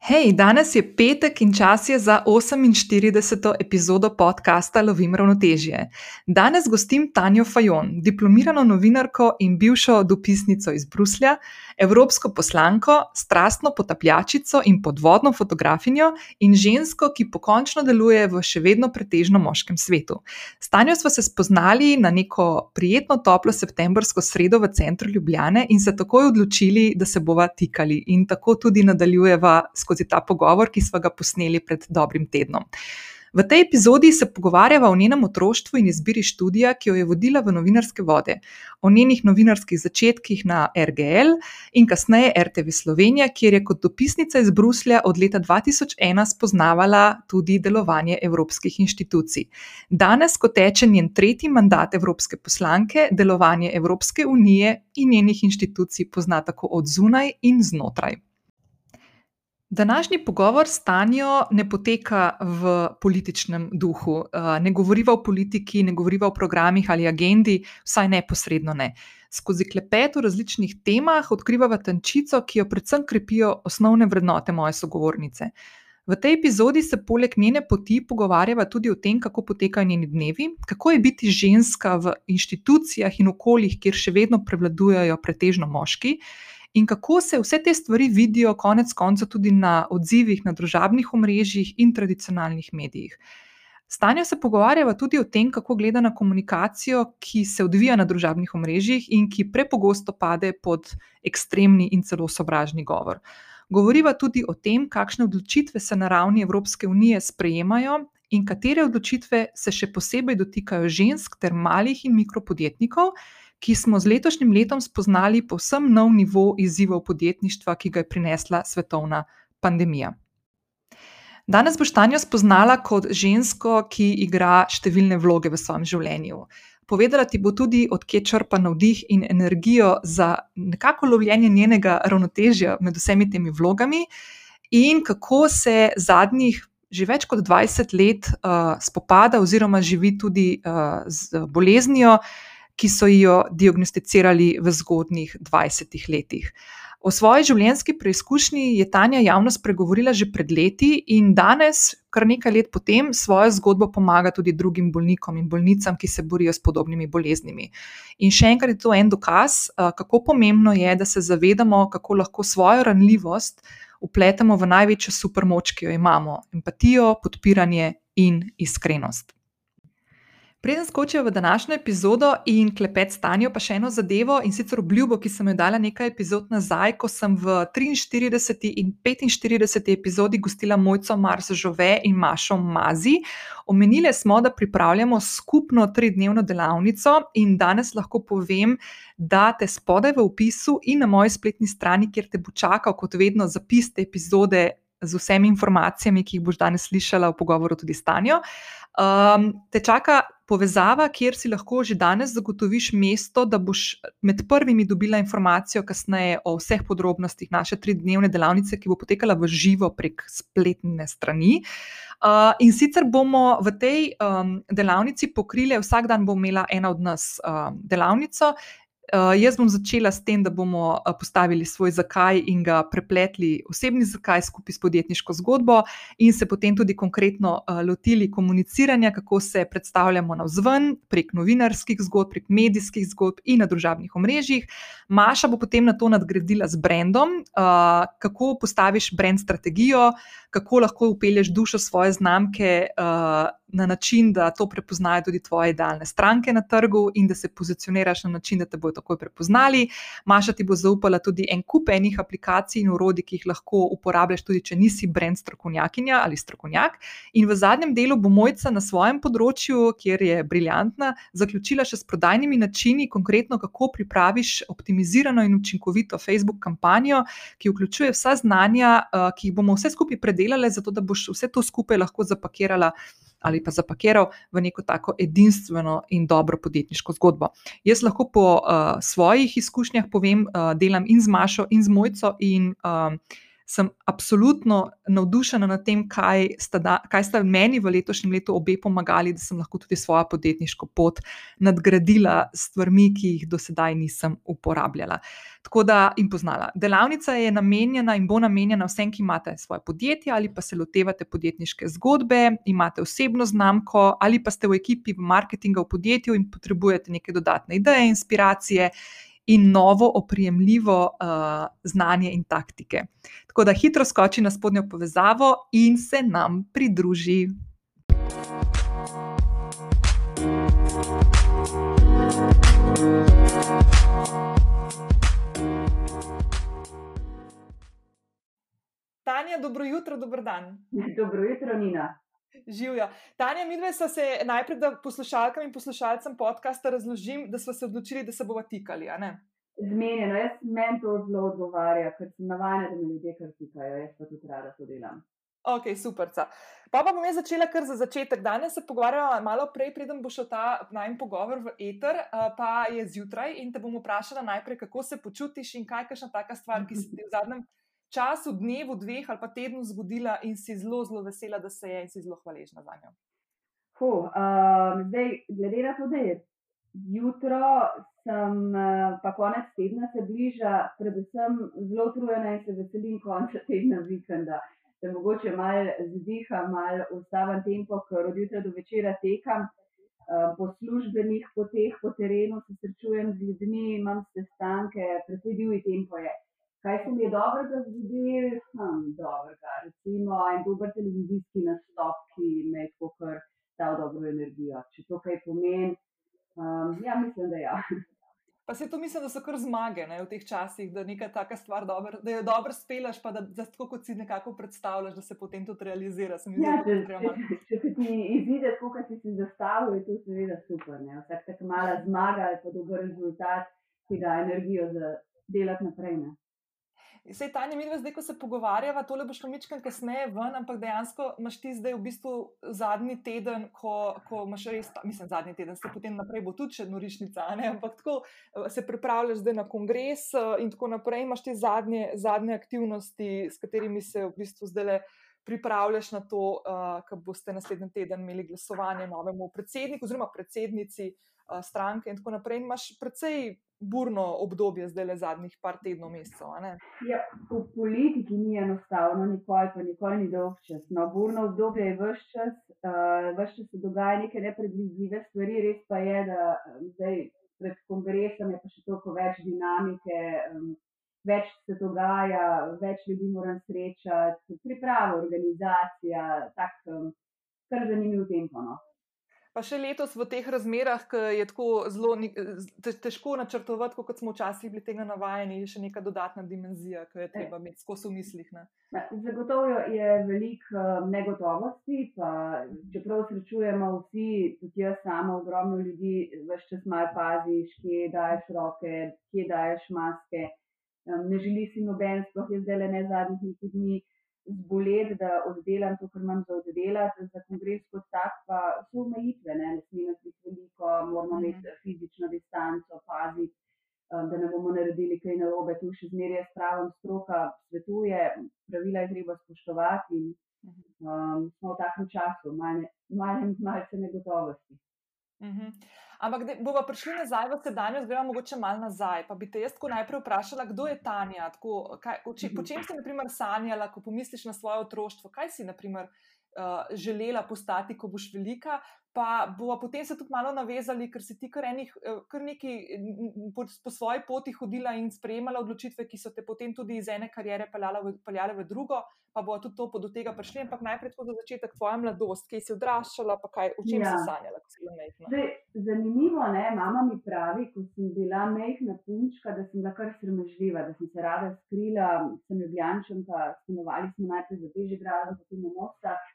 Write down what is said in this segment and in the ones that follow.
Hej, danes je petek in čas je za 48. epizodo podcasta Lovim ravnotežje. Danes gostim Tanjo Fajon, diplomirano novinarko in bivšo dopisnico iz Bruslja, evropsko poslanko, strastno potapljačico in podvodno fotografinjo in žensko, ki pokončno deluje v še vedno pretežno moškem svetu. S Tanjo smo se spoznali na neko prijetno, toplo septembrsko sredo v centru Ljubljane in se takoj odločili, da se bova tikali in tako tudi nadaljujeva skozi ta pogovor, ki smo ga posneli pred dobrim tednom. V tej epizodi se pogovarjava o njenem otroštvu in izbiri študija, ki jo je vodila v novinarske vode, o njenih novinarskih začetkih na RGL in kasneje RTV Slovenija, kjer je kot dopisnica iz Bruslja od leta 2001 spoznavala tudi delovanje evropskih inštitucij. Danes, ko teče njen tretji mandat evropske poslanke, delovanje Evropske unije in njenih inštitucij pozna tako od zunaj in znotraj. Današnji pogovor s Tanjo ne poteka v političnem duhu. Ne govoriva o politiki, ne govoriva o programih ali agendi, vsaj neposredno ne. Skozi klepet o različnih temah odkrivava tančico, ki jo predvsem krepijo osnovne vrednote moje sogovornice. V tej epizodi se poleg njene poti pogovarjava tudi o tem, kako potekajo njeni dnevi, kako je biti ženska v inštitucijah in okoljih, kjer še vedno prevladujejo pretežno moški in kako se vse te stvari vidijo, konec koncev, tudi na odzivih na družabnih omrežjih in tradicionalnih medijih. Stanje se pogovarjava tudi o tem, kako gleda na komunikacijo, ki se odvija na družabnih omrežjih in ki prepogosto pade pod ekstremni in celo sovražni govor. Govoriva tudi o tem, kakšne odločitve se na ravni Evropske unije sprejemajo in katere odločitve se še posebej dotikajo žensk ter malih in mikropodjetnikov ki smo z letošnjim letom spoznali povsem nov nivo izzivov podjetništva, ki ga je prinesla svetovna pandemija. Danes boš Tanjo spoznala kot žensko, ki igra številne vloge v svojem življenju. Povedala ti bo tudi, odkje črpa navdih in energijo za nekako lovljenje njenega ravnotežja med vsemi temi vlogami, in kako se zadnjih že več kot 20 let uh, spopada oziroma živi tudi uh, z boleznijo, uh, ki so jo diagnosticirali v zgodnjih 20 letih. O svoji življenjski preizkušnji je Tanja javno spregovorila že pred leti in danes, kar nekaj let potem, svojo zgodbo pomaga tudi drugim bolnikom in bolnicam, ki se borijo s podobnimi boleznimi. In še enkrat je to en dokaz, kako pomembno je, da se zavedamo, kako lahko svojo ranljivost upletemo v največjo supermoč, ki jo imamo: empatijo, podpiranje in iskrenost. Preden skočijo v današnjo epizodo in klepet stanjo, pa še eno zadevo in sicer obljubo, ki sem jo dala nekaj epizod nazaj, ko sem v 43. in 45. epizodi gostila Mojco Mars Žove in Mašo Mazi. Omenili smo, da pripravljamo skupno tridnevno delavnico in danes lahko povem, da te spodaj v opisu in na moji spletni strani, kjer te bo čakal, kot vedno, zapis te epizode z vsemi informacijami, ki jih boš danes slišala v pogovoru tudi s Tanjo. Um, te čaka povezava, kjer si lahko že danes zagotoviš mesto, da boš med prvimi dobila informacijo kasneje o vseh podrobnostih naše tridnevne delavnice, ki bo potekala v živo prek spletne strani. Uh, in sicer bomo v tej um, delavnici pokrili, vsak dan bo imela ena od nas um, delavnico, Uh, jaz bom začela s tem, da bomo uh, postavili svoj zakaj in ga prepletli osebni zakaj skupaj s podjetniško zgodbo, in se potem tudi konkretno uh, lotili komuniciranja, kako se predstavljamo na vzven, prek novinarskih zgodb, prek medijskih zgodb in na družabnih omrežjih. Maša bo potem na to nadgradila z brandom, uh, kako postaviš brand strategijo, kako lahko upelješ dušo svoje znamke. Uh, na način, da to prepoznajo tudi tvoje idealne stranke na trgu in da se pozicioniraš na način, da te bodo takoj prepoznali. Maša ti bo zaupala tudi en kup enih aplikacij in urodij, ki jih lahko uporabljaš, tudi če nisi brend strokovnjakinja ali strokovnjak. In v zadnjem delu bo Mojca na svojem področju, kjer je briljantna, zaključila še s prodajnimi načini, konkretno kako pripraviš optimizirano in učinkovito Facebook kampanjo, ki vključuje vsa znanja, eh, ki jih bomo vse skupaj predelali, zato da boš vse to skupaj lahko zapakirala ali pa zapakiral v neko tako edinstveno in dobro podjetniško zgodbo. Jaz lahko po uh, svojih izkušnjah povem, uh, delam in z Mašo, in z Mojco, in uh, sem absolutno navdušena nad tem, kaj sta, da, kaj sta meni v letošnjem letu obe pomagali, da sem lahko tudi svojo podjetniško pot nadgradila s stvarmi, ki jih do sedaj nisem uporabljala. Tako da in poznala. Delavnica je namenjena in bo namenjena vsem, ki imate svoje podjetje ali pa se lotevate podjetniške zgodbe, imate osebno znamko ali pa ste v ekipi v marketingu v podjetju in potrebujete neke dodatne ideje, inspiracije in novo, oprijemljivo uh, znanje in taktike. Tako da hitro skoči na spodnjo povezavo in se nam pridruži. Tanja, dobro jutro, dober dan. Dobro jutro, Nina. Živijo. Tanja, mi dve smo se najprej, da poslušalkam in poslušalcem podcasta razložim, da smo se odločili, da se bomo tikali. Zmenjeno, jaz meni to zelo odgovarja, ker sem navajena, da me ljudje kar tikajo, jaz pa tudi rada to delam. Ok, super. Pa, pa bom jaz začela kar za začetek. Danes se pogovarjamo malo prej, preden bo šel ta najmen pogovor v eter, pa je zjutraj in te bom vprašala najprej, kako se počutiš in kaj je kakšna taka stvar, ki se ti v zadnjem času, dnevu, dveh ali pa tednu zgodila in si zelo, zelo vesela, da se je in si zelo hvaležna za njo? Huh, uh, zdaj, glede na to, da je jutro, sem uh, pa konec tedna se bliža, predvsem zelo utrujena in se veselim konca tedna vikenda. Da mogoče malo zdiha, malo ustavim tempo, ker od jutra do večera tekam. Uh, po službenih poteh po terenu se srečujem z ljudmi, imam sestanke, predvsej divji tempo je. Kaj se mi je dobro, da zgodi, hm, dobro, recimo en dober televizijski nastop, ki me je kar dal dobro energijo. Če to kaj pomeni, um, ja, mislim, da ja. Pa se to mislim, da so kar zmage ne, v teh časih, da, stvar dober, da jo dobro spelaš, pa da, da tako kot si nekako predstavljaš, da se potem tudi realizira. Ja, če, če, če se ti izide tako, kot si si zastavil, je to seveda super. Ne. Vsak tak mala zmaga ali pa dober rezultat ti da energijo za delati naprej. Ne. Sej Tanja, mi zdaj, ko se pogovarjava, tole boš pomičkal kasneje ven, ampak dejansko imaš ti zdaj v bistvu zadnji teden, ko, ko imaš res, mislim, zadnji teden, se potem naprej bo tudi še norišnica, ne? ampak tako eh, se pripravljaš zdaj na kongres eh, in tako naprej, imaš te zadnje, zadnje aktivnosti, s katerimi se v bistvu zdaj le pripravljaš na to, uh, eh, ko boste naslednji teden imeli glasovanje novemu predsedniku oziroma predsednici uh, stranke in tako naprej. In imaš precej burno obdobje, zdaj le zadnjih par tednov, mesecev. Ja, v politiki ni enostavno, nikoli pa nikoli ni dolg čas. No, burno obdobje je vse čas, uh, vse čas se dogaja neke nepredvidljive stvari, res pa je, da zdaj pred kongresom je pa še toliko več dinamike. Um, Več se dogaja, več ljudi moram srečati, priprava, organizacija, tako, um, kar zanimivo tempo. No. Pa še letos v teh razmerah, ki je tako zelo težko načrtovati, kot smo včasih bili tega navajeni, je še neka dodatna dimenzija, ki jo je treba imeti skozi v mislih. Zagotovo je veliko um, negotovosti, pa čeprav srečujemo vsi, tudi jaz sama, ogromno ljudi, več čas malo paziš, kje daješ roke, kje daješ maske. Ne želi si noben, sploh je zdaj le ne zadnjih nekaj dni zboleti, da oddelam to, kar imam za oddelati, za kongres kot tak, pa so omejitve, ne, ne smemo biti veliko, moramo mhm. imeti fizično distanco, paziti, um, da ne bomo naredili kaj narobe. Tu še zmeraj spravim stroka, svetuje, pravila je treba spoštovati in um, smo v takem času, malce mal negotovosti. Uh mhm. -huh. Ampak bomo prišli nazaj v sedanjost, gremo mogoče malo nazaj. Pa bi te jaz najprej vprašala, kdo je Tanja? Tako, kaj, če, po čem si naprimer, sanjala, ko pomisliš na svoje otroštvo? Kaj si naprimer, uh, želela postati, ko boš velika? Pa bomo potem se tudi malo navezali, ker si ti kar, enih, eh, kar neki po, po svoji poti hodila in sprejemala odločitve, ki so te potem tudi iz ene karijere peljale v drugo pa bo tudi to do tega prišli. Ampak najprej za začetek tvoja mladosti, ki si odraščala, pa kaj, v čem ja. si sanjala, ko si bila majhna. Zdaj, zanimivo je, mama mi pravi, ko sem bila majhna punčka, da sem bila kar sramežljiva, da sem se rada skrila, sem ljubljančem, pa stanovali smo najprej za Bežigrad, potem v Mostah.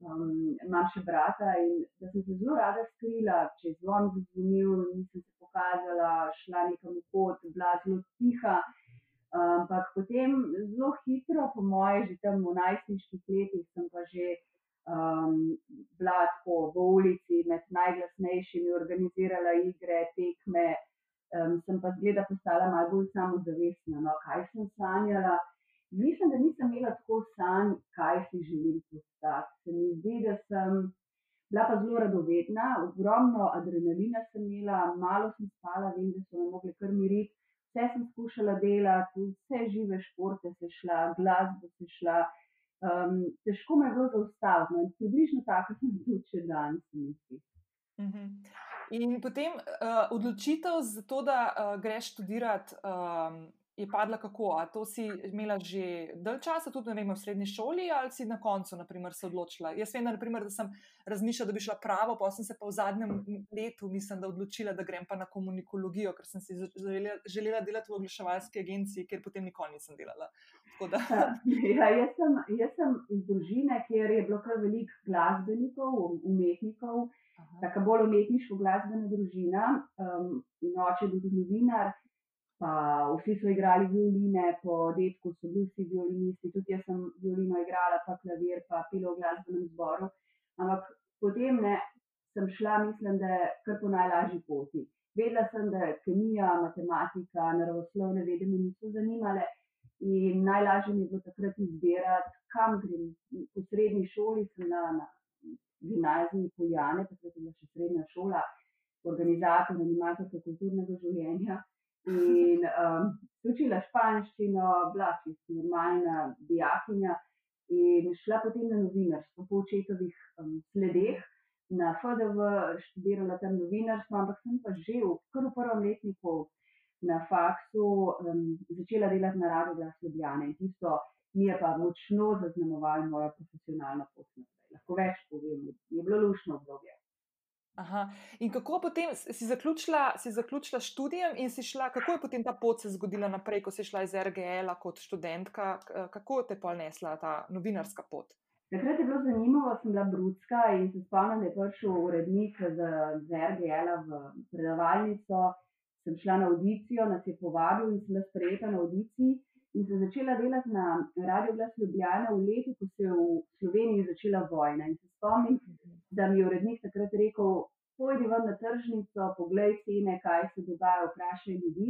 Um, imam še brata in da sem se zelo rada skrila, če je zvon zazvonil, nisem se pokazala, šla nekam v pot, bila zelo tiha. Ampak potem zelo hitro, po moje, že tam v najstniških letih, sem pa že um, bila tako v ulici med najglasnejšimi, organizirala igre, tekme. Um, sem pa zgleda postala malo bolj samozavestna. No, kaj sem sanjala? Mislim, da nisem imela tako sanj, kaj si želim postati. Se mi zdi, da sem bila pa zelo radovedna, ogromno adrenalina sem imela, malo sem spala, vem, da so me mogli kar miriti. Vse sem skušala delati, vse žive športe se šla, glasbo se šla. Um, težko me je bilo zaustaviti. No, približno tako sem tudi še danes, mislim. Mhm. In potem uh, odločitev za to, da uh, greš študirati um, je padla kako? A to si imela že dalj časa, tudi vem, v srednji šoli, ali si na koncu naprimer, se odločila? Jaz vem, naprimer, da sem razmišljala, da bi šla pravo, pa sem se pa v zadnjem letu, mislim, da odločila, da grem pa na komunikologijo, ker sem si želela, želela delati v oglaševalski agenciji, ker potem nikoli nisem delala. Ja, jaz, sem, jaz sem iz družine, kjer je bilo kar veliko glasbenikov, umetnikov, tako bolj umetniško glasbena družina um, in oče je bil tudi novinar pa vsi so igrali violine, po detku so bili vsi violinisti, tudi jaz sem violino igrala, pa klavir, pa pilo v glasbenem zboru. Ampak potem ne, sem šla, mislim, da je kar po najlažji poti. Vedela sem, da je kemija, matematika, naravoslovne vede me niso zanimale in najlažje mi je bilo takrat izbirati, kam grem. Po srednji šoli sem na, na gimnaziji Poljane, takrat je bila še srednja šola, organizator, animator kulturnega življenja. In um, učila španščino, bila čisto normalna dijakinja in šla potem na novinarstvo po očetovih um, sledeh. Na FDV študirala tam novinarstvo, ampak sem pa že v kar v prvem letniku na faksu um, začela delati na radu glas Ljubljane in tisto mi je pa močno zaznamovalo mojo profesionalno pot. Lahko več povem, je bilo lušno obdobje. Aha. In kako potem si zaključila, si zaključila študijem in si šla, kako je potem ta pot se zgodila naprej, ko si šla iz RGL-a kot študentka, kako te pa nesla ta novinarska pot? Takrat je bilo zanimivo, sem bila brudska in se spomnim, da je prišel urednik z, z RGL-a v predavalnico. Sem šla na audicijo, nas je povabil in sem bila sprejeta na audiciji in sem začela delati na Radio Glas Ljubljana v letu, ko se je v Sloveniji začela vojna. In se spomnim, da mi je urednik takrat rekel, pojdi ven na tržnico, poglej cene, kaj se dogaja, vprašaj ljudi.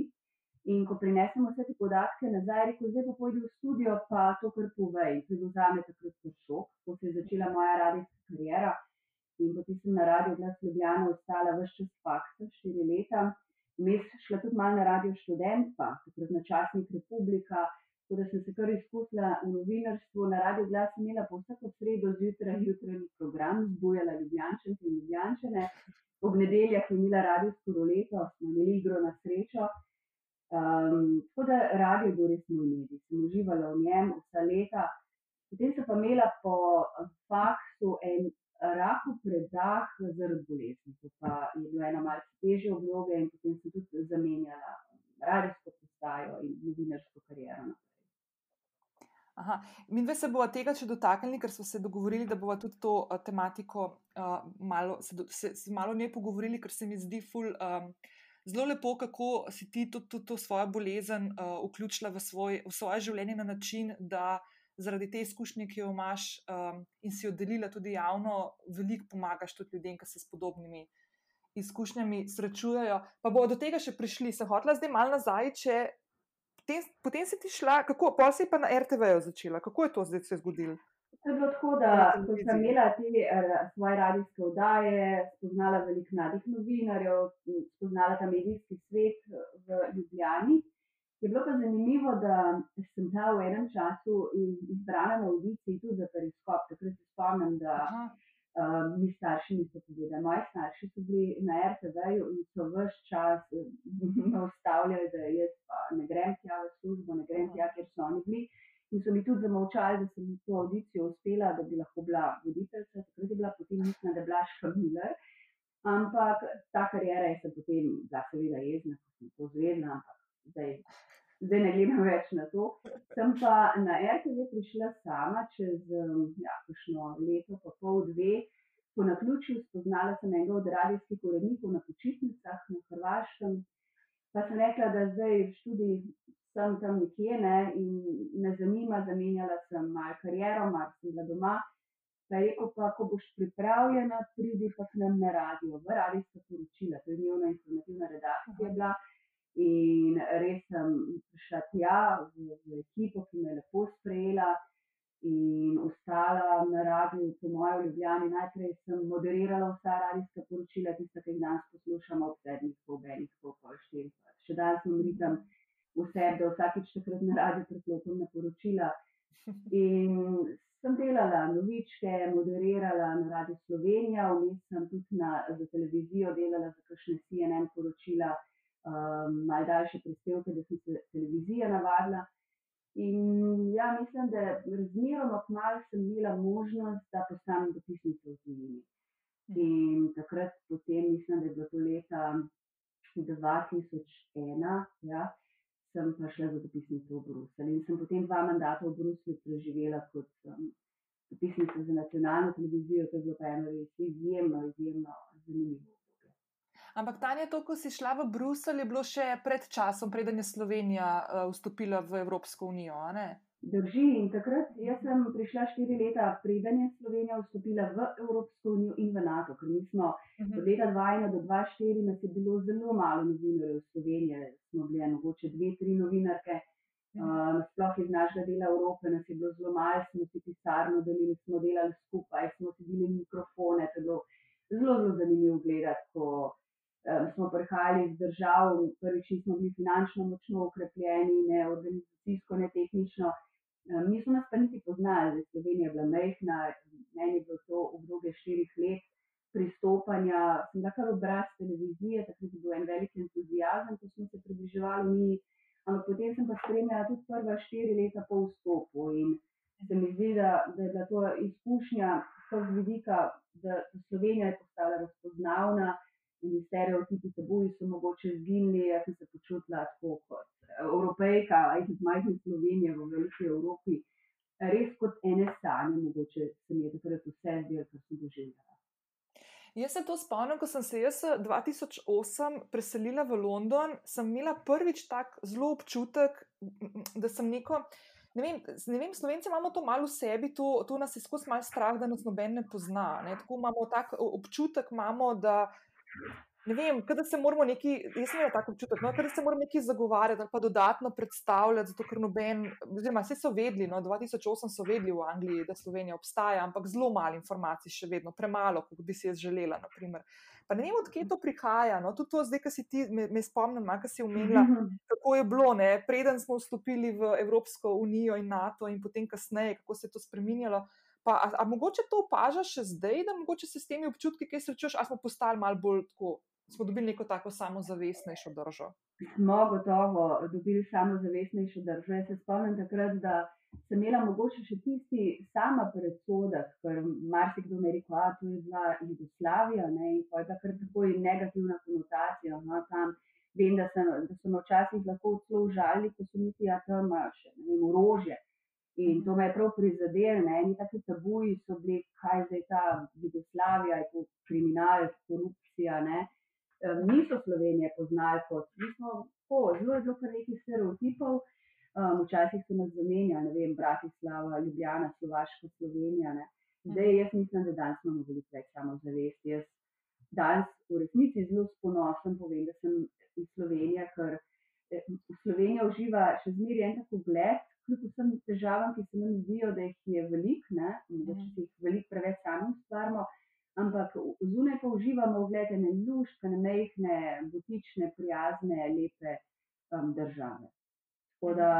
In ko prinesemo vse te podatke nazaj, rekel, zdaj pa pojdi v studio, pa to kar povej. To je bil za me takrat šok, ko se je začela moja radijska karijera. In potem sem na Radio Glas Ljubljana ostala vse čas faksa, štiri leta. Vmes šla tudi malo na radio študent, pa takrat na časnik Republika, tako da sem se kar izkusila v novinarstvu. Na radio glas imela po vsako sredo zjutraj jutranji program, zbujala ljubljančence in ljubljančene. Ob nedeljah je imela radijsko roleto, smo imeli igro na srečo. Um, tako da radio bo res moj medij, sem uživala v njem vsa leta. Potem sem pa imela po faksu en raku predah zaradi bolezni. To pa je bila ena malce težja obloga in potem sem tudi zamenjala radijsko postajo in novinarsko kariero. Aha. Mi dve se bomo tega še dotaknili, ker smo se dogovorili, da bomo tudi to uh, tematiko uh, malo, se, se, se malo ne pogovorili, ker se mi zdi ful, um, zelo lepo, kako si ti tudi to, to svojo bolezen uh, vključila v, svoj, v svoje življenje na način, da zaradi te izkušnje, ki jo imaš um, in si jo delila tudi javno, veliko pomagaš tudi ljudem, ki se s podobnimi izkušnjami srečujejo. Pa bo do tega še prišli, sem hotela zdaj malo nazaj. Če, potem, potem si ti šla, kako pa si pa na RTV-ju začela, kako je to zdaj se zgodilo? To je bilo tako, da ko sem imela te uh, svoje radijske oddaje, spoznala veliko mladih novinarjev, spoznala ta medijski svet v Ljubljani. Je bilo pa zanimivo, da sem bila v enem času izbrana na audiciji tudi za periskop. Takrat se spomnim, da uh, mi starši niso povedali. Moji starši so bili na RTV-ju in so vse čas me ustavljali, da jaz pa ne grem tja v službo, ne grem tja, ker so oni bili. In so mi tudi zamovčali, da sem to audicijo uspela, da bi lahko bila voditeljica. Takrat je bila potem mislim, da je bila Škamiller. Ampak ta karijera je se potem, da seveda jezna, ko sem to zvedla, ampak zdaj zdaj ne gledam več na to. Sem pa na RTV prišla sama čez um, ja, leto, pa pol dve. Po naključju spoznala sem enega od radijskih urednikov na počitnicah na Hrvaškem. Pa sem rekla, da zdaj v študiji sem tam nekje ne, in me zanima, zamenjala sem malo kariero, malo sem bila doma. Pa je rekel, pa ko boš pripravljena, pridi pa k nam na radio, v radijska poročila, to je dnevna informativna redakcija bila. In res sem prišla tja v, v ekipo, ki me je lepo sprejela in ostala na radiju, po mojem, v Ljubljani. Najprej sem moderirala vsa radijska poročila, tiste, ki jih danes poslušamo ob sedmih, po enih, po pol štirih. Še danes sem ritem vse, da vsakeč takrat na radiju priklopim na poročila. In sem delala novičke, moderirala na radiju Slovenija, vmes sem tudi na, za televizijo delala za kakšne CNN poročila um, malo daljše prispevke, da sem se televizije navadila. In ja, mislim, da razmeroma kmalo sem imela možnost, da postanem dopisnica v tujini. In takrat, potem, mislim, da je bilo to leta 2001, ja, sem pa šla za dopisnico v Bruselj. In sem potem dva mandata v Bruslju preživela kot um, dopisnica za nacionalno televizijo, to je bilo pa eno res izjemno, izjemno zanimivo. Ampak Tanja, to, ko si šla v Bruselj, je bilo še pred časom, preden je Slovenija uh, vstopila v Evropsko unijo. Drži in takrat jaz sem prišla štiri leta, preden je Slovenija vstopila v Evropsko unijo in v NATO, ker mi smo uh -huh. od leta 2001 do 2004 nas je bilo zelo malo novinarjev v Sloveniji, smo bili mogoče dve, tri novinarke. Uh, sploh iz našega dela Evrope nas je bilo zelo malo, smo si pisarno delili, smo delali skupaj, smo si delili mikrofone. To je bilo zelo, zelo zanimivo gledati, ko smo prihajali iz držav, prvič nismo bili finančno močno ukrepljeni, ne organizacijsko, ne tehnično. Um, niso nas pa niti poznali, da je Slovenija bila mehna, meni je bilo to obdobje štirih let pristopanja, sem kar obraz televizije, takrat je bil en velik entuzijazem, ko smo se približevali mi, ampak potem sem pa spremljala tudi prva štiri leta po vstopu in se mi zdi, da, da je bila to izkušnja vidika, da Slovenija je postala razpoznavna in stereotipi tabuji so mogoče zginili. Jaz sem se počutila tako kot evropejka, iz majhne Slovenije v veliki Evropi, res kot ene sanje, mogoče se mi je takrat vse zdelo, kar sem doživela. Jaz se to spomnim, ko sem se jaz 2008 preselila v London, sem imela prvič tak zelo občutek, da sem neko. Ne vem, ne vem, Slovenci imamo to malo v sebi, to, to nas je skozi malo strah, da nas noben ne pozna. Ne? Tako imamo tak občutek, imamo, da ne vem, da se moramo neki, jaz imam tako občutek, no, da se moramo neki zagovarjati ali pa dodatno predstavljati, zato ker noben, oziroma vse so vedeli, no, 2008 so vedeli v Angliji, da Slovenija obstaja, ampak zelo malo informacij še vedno, premalo, kot bi si jaz želela. Naprimer. Pa ne vem, odkje to prihaja. No, tudi to, zdaj, ki si ti, me, me spomnim, kaj si omenila, kako je bilo, ne, preden smo vstopili v Evropsko unijo in NATO in potem kasneje, kako se je to spremenjalo. Pa, a, a mogoče to opažaš še zdaj, da mogoče se s temi občutki, ki se čutiš, a smo postali malo bolj tako, smo dobili neko tako samozavestnejšo držo? Smo gotovo dobili samozavestnejšo držo. Jaz se spomnim takrat, da sem imela mogoče še tisti sama predsodek, ker marsikdo mi je rekel, da je bila Jugoslavija ne, in pa je takrat tako negativna konotacija. No, tam, vem, da, sem, da so me včasih lahko celo užalili, ko so mi ti tam še ne vem, orožje. In to me je prav prizadelo, eni taki tabuji so bili, kaj zdaj ta Jugoslavija, je to kriminal, korupcija. Ne? Niso Slovenije poznali kot, mi smo po, zelo, zelo kar nekaj stereotipov. Um, včasih so nas zamenjali, ne vem, Bratislava, Ljubljana, Slovaška, Slovenija. Ne? Zdaj jaz mislim, da danes imamo veliko več samozavesti. Jaz danes v resnici zelo sponosen povem, da sem iz Slovenije, ker eh, Slovenija uživa še zmeraj en tak ugled, kljub vsem težavam, ki se nam zdijo, da jih je veliko, da mm. se jih veliko preveč sami ustvarjamo, ampak zunaj pa uživamo v gledanju luščke, mehne, butične, prijazne, lepe um, države. Tako da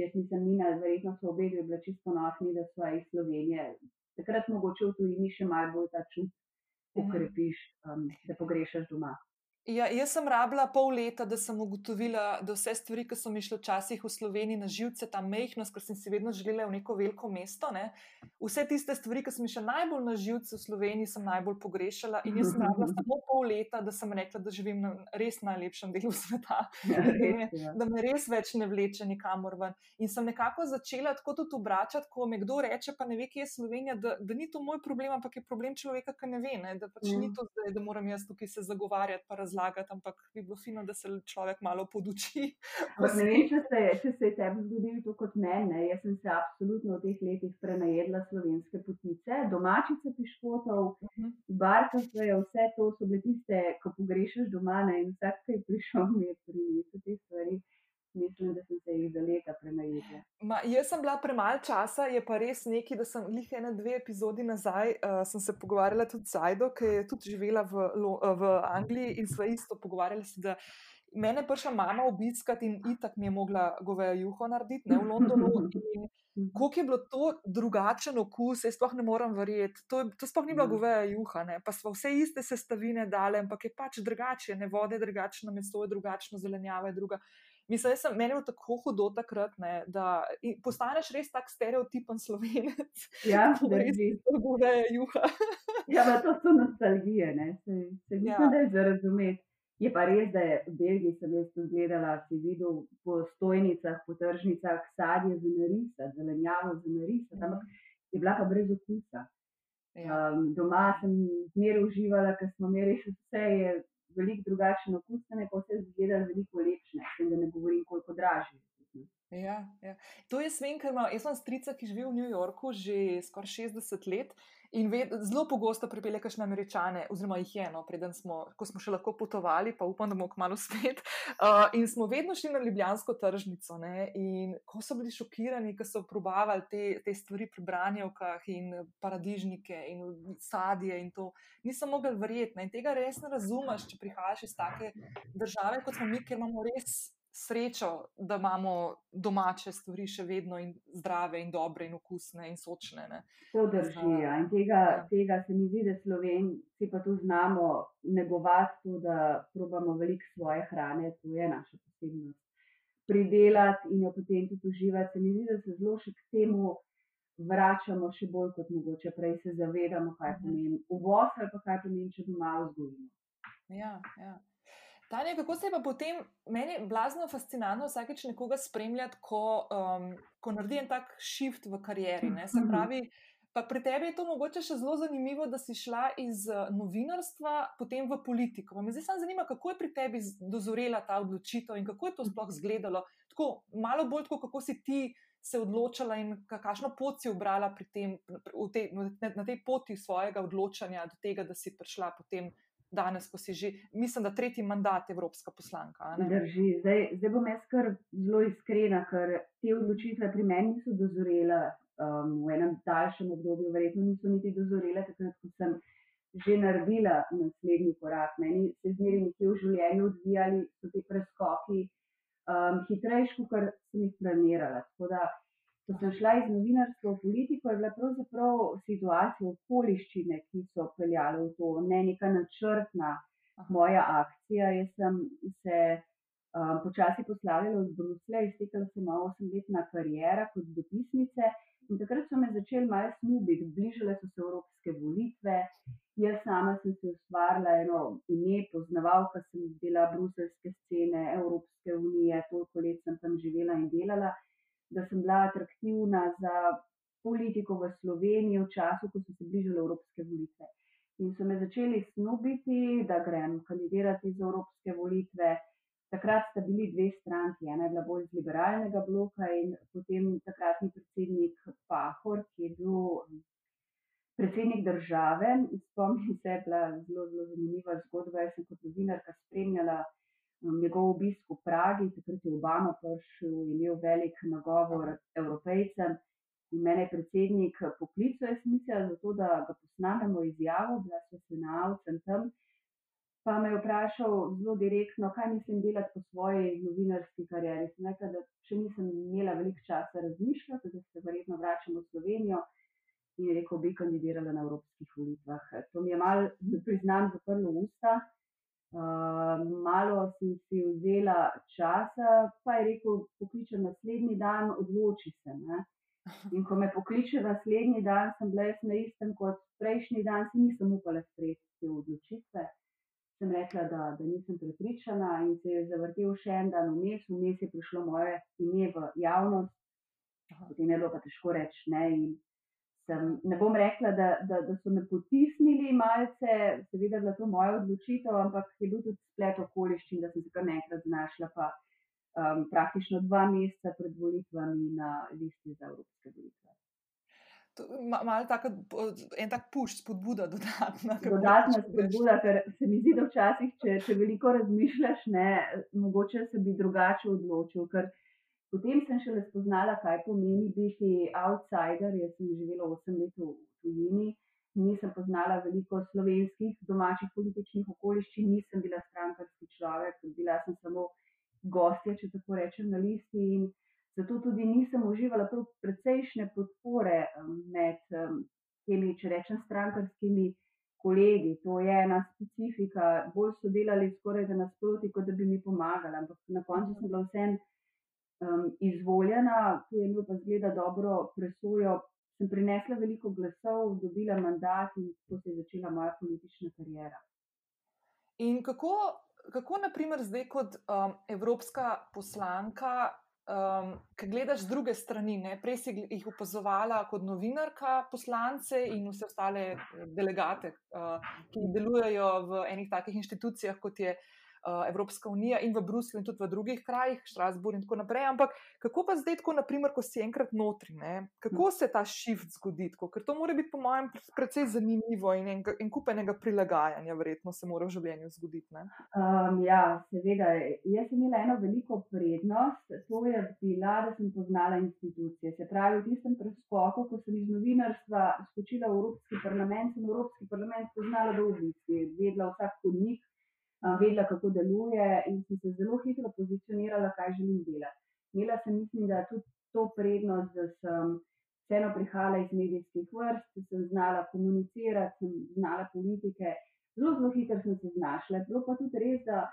jaz nisem Nina, verjetno so obe bili čisto ponosni, da so iz Slovenije. Takrat mogoče v tujini še malo bolj ta čut ukrepiš, um, da pogrešaš doma. Ja, jaz sem rabila pol leta, da sem ugotovila, da vse stvari, ki so mi šle včasih v Sloveniji na živce, ta mehkost, ker sem si vedno želela v neko veliko mesto. Ne? Vse tiste stvari, ki so mi še najbolj na živce v Sloveniji, sem najbolj pogrešala. In jaz sem rabila samo pol leta, da sem rekla, da živim na res najlepšem delu sveta, ja, da, me, ja. da me res več ne vleče nikamor ven. In sem nekako začela tako tudi obračati, ko mi kdo reče, pa ne ve, kje je Slovenija, da, da ni to moj problem, ampak je problem človeka, ki ne ve, ne? da pač mm. ni to zdaj, da moram jaz tukaj se zagovarjati razlagati, ampak bi bilo fino, da se človek malo poduči. Ne vem, če se, če se je tebi zgodilo to kot meni. Jaz sem se absolutno v teh letih prenajedla slovenske potice, domačice piškotov, uh -huh. barkove, vse to so bile tiste, ko pogrešaš doma ne? in vsak, ki je prišel, mi je prinesel te stvari mislim, da sem se jih za leta prenajedla. Jaz sem bila premalo časa, je pa res nekaj, da sem jih ena, dve epizodi nazaj uh, se pogovarjala tudi z Zajdo, ki je tudi živela v, v Angliji in sva isto pogovarjala se. Mene je prišla mama obiskati in itak mi je mogla govejo juho narediti ne, v Londonu. Kako je bilo to drugačen okus, jaz sploh ne morem verjeti. To, to sploh ni bila goveja juha, ne. pa smo vse iste sestavine dale, ampak je pač drugače, ne vode je drugačno, meso je drugačno, zelenjava je druga. Mislim, sem meni tako hudo takrat, ne, da postaneš res tak stereotipen slovenec. Ja, res dolgove juha. ja, pa to so nostalgije, ne, se, se mislim, ja. da je za razumeti. Je pa res, da je v Belgiji sem jaz to gledala, si videl po stojnicah, po tržnicah, sadje za narisati, zelenjavo za narisati, ampak je bila pa brez okusa. Ja. Um, doma sem zmeraj uživala, ker smo imeli vse, je veliko drugačen okus, ne pa vse zgleda veliko lepše, da ne govorim, koliko dražje. Ja, ja. To je sven, ker ima, jaz sem strica, ki živi v New Yorku že skoraj 60 let in ved, zelo pogosto pripelje kakšne američane, oziroma jih je eno, preden smo, ko smo še lahko potovali, pa upam, da bomo kmalo spet. Uh, in smo vedno šli na Ljubljansko tržnico. Ne? In ko so bili šokirani, ko so probavali te, te stvari pri branjevkah in paradižnike in sadje in to, nisem mogel verjeti. In tega res ne razumeš, če prihajaš iz take države, kot smo mi, ker imamo res srečo, da imamo domače stvari še vedno in zdrave, in dobre, in okusne, in sočne. Ne. To drži. Ja. In tega, ja. tega se mi zdi, da slovenci pa tu znamo negovati, da probamo veliko svoje hrane, to je naša posebnost. Pridelati in jo potem tudi uživati. Se mi zdi, da se zelo še k temu. Vračamo še bolj kot mogoče, prej se zavedamo, kaj mhm. pomeni uvoz ali pa kaj pomeni, če doma vzgojimo. Ja, ja. Tanja, kako se je pa potem, meni je blazno fascinantno vsakeč nekoga spremljati, ko, um, ko naredi en tak shift v karieri. Ne? Se pravi, pa pri tebi je to mogoče še zelo zanimivo, da si šla iz uh, novinarstva potem v politiko. Me zdaj samo zanima, kako je pri tebi dozorela ta odločitev in kako je to sploh izgledalo. Tako malo bolj tako, kako si ti. Se odločila in kakšno pot si obrala tem, te, na tej poti svojega odločanja, do tega, da si prišla potem danes, ko si že, mislim, da tretji mandat evropska poslanka. Zdaj, zdaj bom jaz kar zelo iskrena, ker te odločitve pri meni niso dozorele um, v enem daljšem obdobju, verjetno niso niti dozorele, takrat, ko sem že naredila naslednji korak. Meni se zmeri nekje v življenju odvijali so ti preskoki um, hitrejši, kot sem jih planirala. Tako da Ko sem šla iz novinarstva v politiko, je bila pravzaprav situacija okoliščine, ki so peljale v to, ne neka načrtna moja akcija. Jaz sem se um, počasi poslavljala iz Bruslja, iztekala se moja osemletna karijera kot dopisnice in takrat so me začeli malo snubiti, bližale so se evropske volitve. Jaz sama sem se ustvarila eno ime, poznavalka sem bila bruselske scene, Evropske unije, toliko let sem tam živela in delala da sem bila atraktivna za politiko v Sloveniji v času, ko so se bližale evropske volitve. In so me začeli snubiti, da grem kandidirati za evropske volitve. Takrat sta bili dve stranki, ena je bila bolj iz liberalnega bloka in potem takratni predsednik Pahor, ki je bil predsednik države. Spomnim se, bila zelo, zelo zanimiva zgodba. Jaz sem kot novinarka spremljala njegov obisk v Pragi, takrat je Obama prišel in imel velik nagovor evropejcem. In mene je predsednik poklical, jaz mislim, zato, da ga posnamemo izjavo, bila sem se na avcem tam. Pa me je vprašal zelo direktno, kaj mislim delati po svoji novinarski karieri. Sem rekla, da še nisem imela veliko časa razmišljati, da se verjetno vračam v Slovenijo in rekel, bi kandidirala na evropskih volitvah. To mi je malo, priznam, zaprlo usta. Uh, malo sem si vzela časa, pa je rekel, pokliče naslednji dan, odloči se. Ne? In ko me pokliče naslednji dan, sem bila jaz na istem kot prejšnji dan, si nisem upala sprejeti te odločitve. Sem rekla, da, da nisem prepričana in se je zavrtel še en dan vmes, vmes je prišlo moje ime v javnost, potem je bilo pa težko reči ne. In sem, ne bom rekla, da, da, da so me potisnili malce, seveda je bila to moja odločitev, ampak je bil tudi splet okoliščin, da sem se kar nekrat znašla pa um, praktično dva meseca pred volitvami na listi za evropske volitve. Malo tako, en tak puš, spodbuda, dodatna. Dodatna spodbuda, ker se mi zdi, da včasih, če, če veliko razmišljaš, ne, mogoče se bi drugače odločil. Ker potem sem šele spoznala, kaj pomeni biti outsider. Jaz sem živela 8 let v tujini, nisem poznala veliko slovenskih domačih političnih okoliščin, nisem bila strankarski človek, bila sem samo gostja, če tako rečem, na listi. In zato tudi nisem uživala prav precejšnje podpore med temi, če rečem, strankarskimi kolegi. To je ena specifika, bolj so delali skoraj da nasproti, kot da bi mi pomagali. Ampak na koncu sem bila vsem um, izvoljena, tu je imel pa zgleda dobro presojo. Sem prinesla veliko glasov, dobila mandat in tako se je začela moja politična karijera. In kako, kako naprimer, zdaj kot um, evropska poslanka, um, ki gledaš z druge strani. Ne? Prej si jih opazovala kot novinarka, poslance in vse ostale eh, delegate, uh, ki delujejo v enih takih inštitucijah, kot je uh, Evropska unija in v Bruslju, in tudi v drugih krajih, Štrasburg in tako naprej. Ampak kako pa zdaj, tako, naprimer, ko si enkrat notri, ne? kako se ta shift zgodi? Tako? Ker to mora biti, po mojem, precej zanimivo in en, en kupenega prilagajanja, verjetno se mora v življenju zgoditi. Um, ja, seveda. Jaz sem imela eno veliko prednost, to je bila, da sem poznala institucije. Se pravi, v tistem preskoku, ko sem iz novinarstva skočila v Evropski parlament, sem Evropski parlament poznala do obisti, vedela vsak podnik vedela, kako deluje in sem se zelo hitro pozicionirala, kaj želim delati. Imela sem, mislim, da tudi to prednost, da sem vseeno prihajala iz medijskih vrst, da sem znala komunicirati, sem znala politike, zelo, zelo hitro sem se znašla. Bilo pa tudi res, da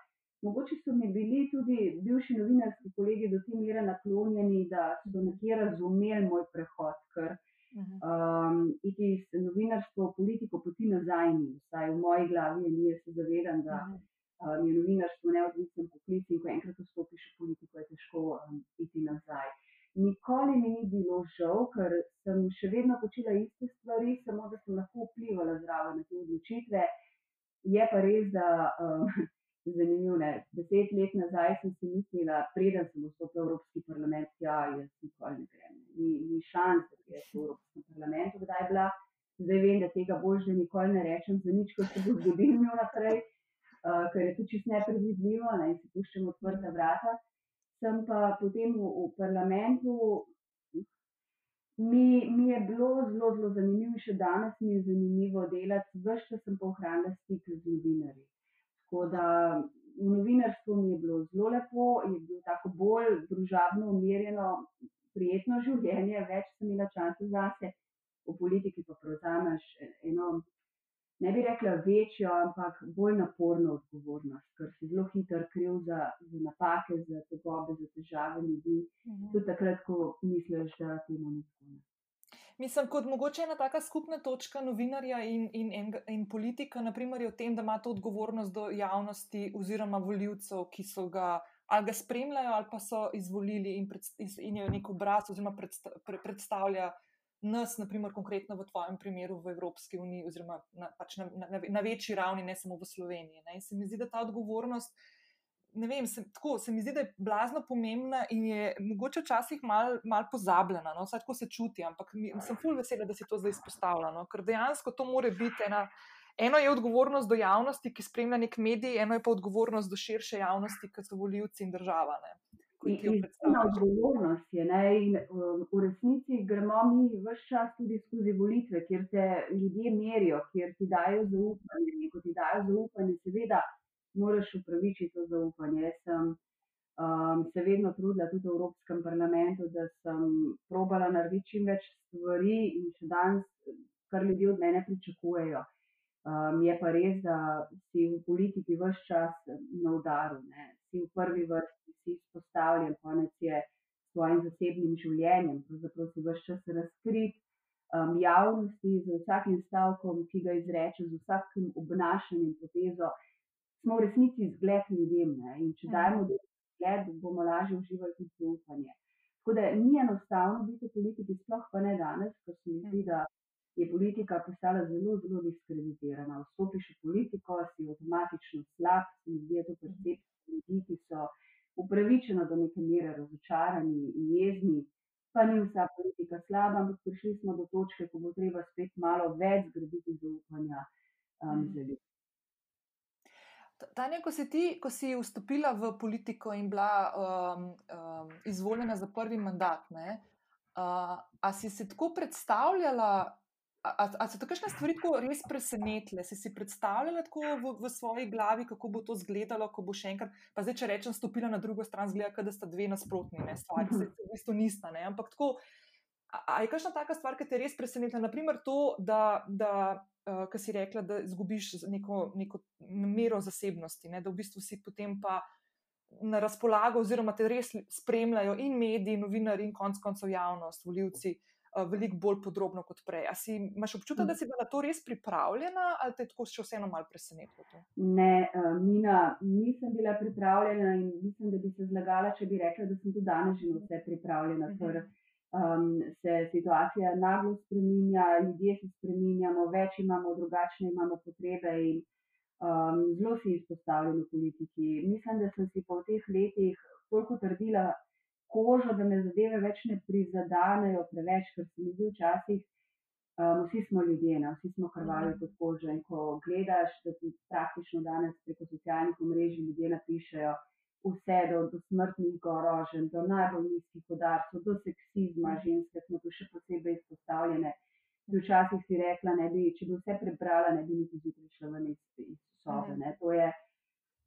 mogoče so mi bili tudi bivši novinarski kolegi do te mere naklonjeni, da so nekje razumeli moj prehod. Ker, Um, iti iz novinarstva v politiko poti nazaj, vsaj v moji glavi, in jaz se zavedam, da uh -huh um, je novinarstvo neodvisen poklic in ko enkrat vstopiš v politiko, je težko um, iti nazaj. Nikoli mi ni bilo žal, ker sem še vedno počela iste stvari, samo da sem lahko vplivala zraven na te odločitve. Je pa res, da um, zanimivo je, deset let nazaj sem si mislila, preden sem vstopila v Evropski parlament, ja, jaz nikoli ne grem. Ni, ni šans, da bi v Evropskem parlamentu kdaj bila. Zdaj vem, da tega bolj že nikoli ne rečem za nič, ko se bo zgodilo naprej. Eh, ker je to čisto nepredvidljivo ne, in si puščamo odprta vrata. Sem pa potem v, v parlamentu, mi, mi je bilo zelo, zelo zanimivo, še danes mi je zanimivo delati, vse čas sem pa ohranila stik z novinarji. Tako da v novinarstvu mi je bilo zelo lepo, je bilo tako bolj družabno, umirjeno, prijetno življenje, več sem imela časa zase, v politiki pa prevzameš eno ne bi rekla večjo, ampak bolj naporno odgovornost, ker si zelo hitro kriv za, za napake, za tegobe, za težave ljudi. Mhm. Tudi takrat, ko misliš, da temu ni tako. Mislim, kot mogoče ena taka skupna točka novinarja in, in, in, in politika, naprimer, je v tem, da ima to odgovornost do javnosti oziroma voljivcev, ki so ga ali ga spremljajo ali pa so izvolili in, pred, in je nek obraz oziroma predsta, pre, predstavlja nas, naprimer, konkretno v tvojem primeru v Evropski uniji, oziroma na, pač na, na, na večji ravni, ne samo v Sloveniji. Ne? In se mi zdi, da ta odgovornost, ne vem, se, tako, se mi zdi, da je blazno pomembna in je mogoče včasih malo mal pozabljena, no? vsaj tako se čuti, ampak mi, sem ful vesela, da si to zdaj izpostavljala, no? ker dejansko to more biti ena. Eno je odgovornost do javnosti, ki spremlja nek medij, eno je pa odgovornost do širše javnosti, kot so voljivci in država. Ne? Izjemna odgovornost je. Ne? In um, v resnici gremo mi vse čas tudi skozi volitve, kjer te ljudje merijo, kjer ti dajo zaupanje. In ko ti dajo zaupanje, seveda, moraš upravičiti to zaupanje. Jaz sem um, se vedno trudila tudi v Evropskem parlamentu, da sem probala narediti čim več stvari in še danes, kar ljudje od mene pričakujejo. Um, je pa res, da si v politiki vse čas na udaru, ne? si v prvi vrsti, si izpostavljen, konec je s svojim zasebnim življenjem, pravzaprav si vse čas razkrit um, javnosti z vsakim stavkom, ki ga izreče, z vsakim obnašanjem, potezo. Smo v resnici zgled ljudem ne? in če mhm. dajemo zgled, bomo lažje uživali tudi zaupanje. Tako da ni enostavno biti v politiki, sploh pa ne danes, ker se mi zdi, da je politika postala zelo, zelo diskreditirana. Vstopiš v politiko, si avtomatično slab, se mi zdi, da je to percepcija ljudi, ki so upravičeno do neke mere razočarani in jezni. Pa ni vsa politika slaba, ampak prišli smo do točke, ko bo treba spet malo več zgraditi zaupanja um, za ljudi. Tanja, ko si ti, ko si vstopila v politiko in bila um, um, izvoljena za prvi mandat, ne, uh, a si si tako predstavljala, ali so te kakšne stvari tako res presenetile? Si si predstavljala tako v, v svoji glavi, kako bo to izgledalo, ko bo še enkrat, pa zdaj, če rečem, stopila na drugo stran, zgleda, da sta dve nasprotni stvari, se v bistvu nista, ne, ampak tako. A je kakšna taka stvar, ki te res preseneča? Naprimer, to, da, da uh, ki si rekla, da izgubiš neko, neko mero zasebnosti, ne? da v bistvu si potem pa na razpolago, oziroma te res spremljajo in mediji, novinari, in konec koncev javnost, voljivci. Veliko bolj podrobno kot prej. A si imaš občutek, da si bila na to res pripravljena, ali te tako še vseeno malo presenetilo? Ne, Mina, nisem bila pripravljena in mislim, da bi se zlagala, če bi rekla, da sem tudi danes že vse pripravljena. Uh -huh um, se situacija naglo spremenja, ljudje se spremenjamo, več imamo, drugačne imamo potrebe in um, zelo si izpostavljeni v politiki. Mislim, da sem si po teh letih toliko trdila kožo, da me zadeve več ne prizadanejo preveč, ker se mi zdi včasih. Um, vsi smo ljudje, ne? vsi smo krvali pod kožo. In ko gledaš, da ti praktično danes preko socialnih omrežij ljudje napišejo, vse do, do smrtnih groženj, do najbolj nizkih podarcev, do seksizma ženske, smo tu še posebej izpostavljene. Včasih si rekla, ne bi, če bi vse prebrala, ne bi niti zjutraj šla ven iz, sobe. Ne. To je,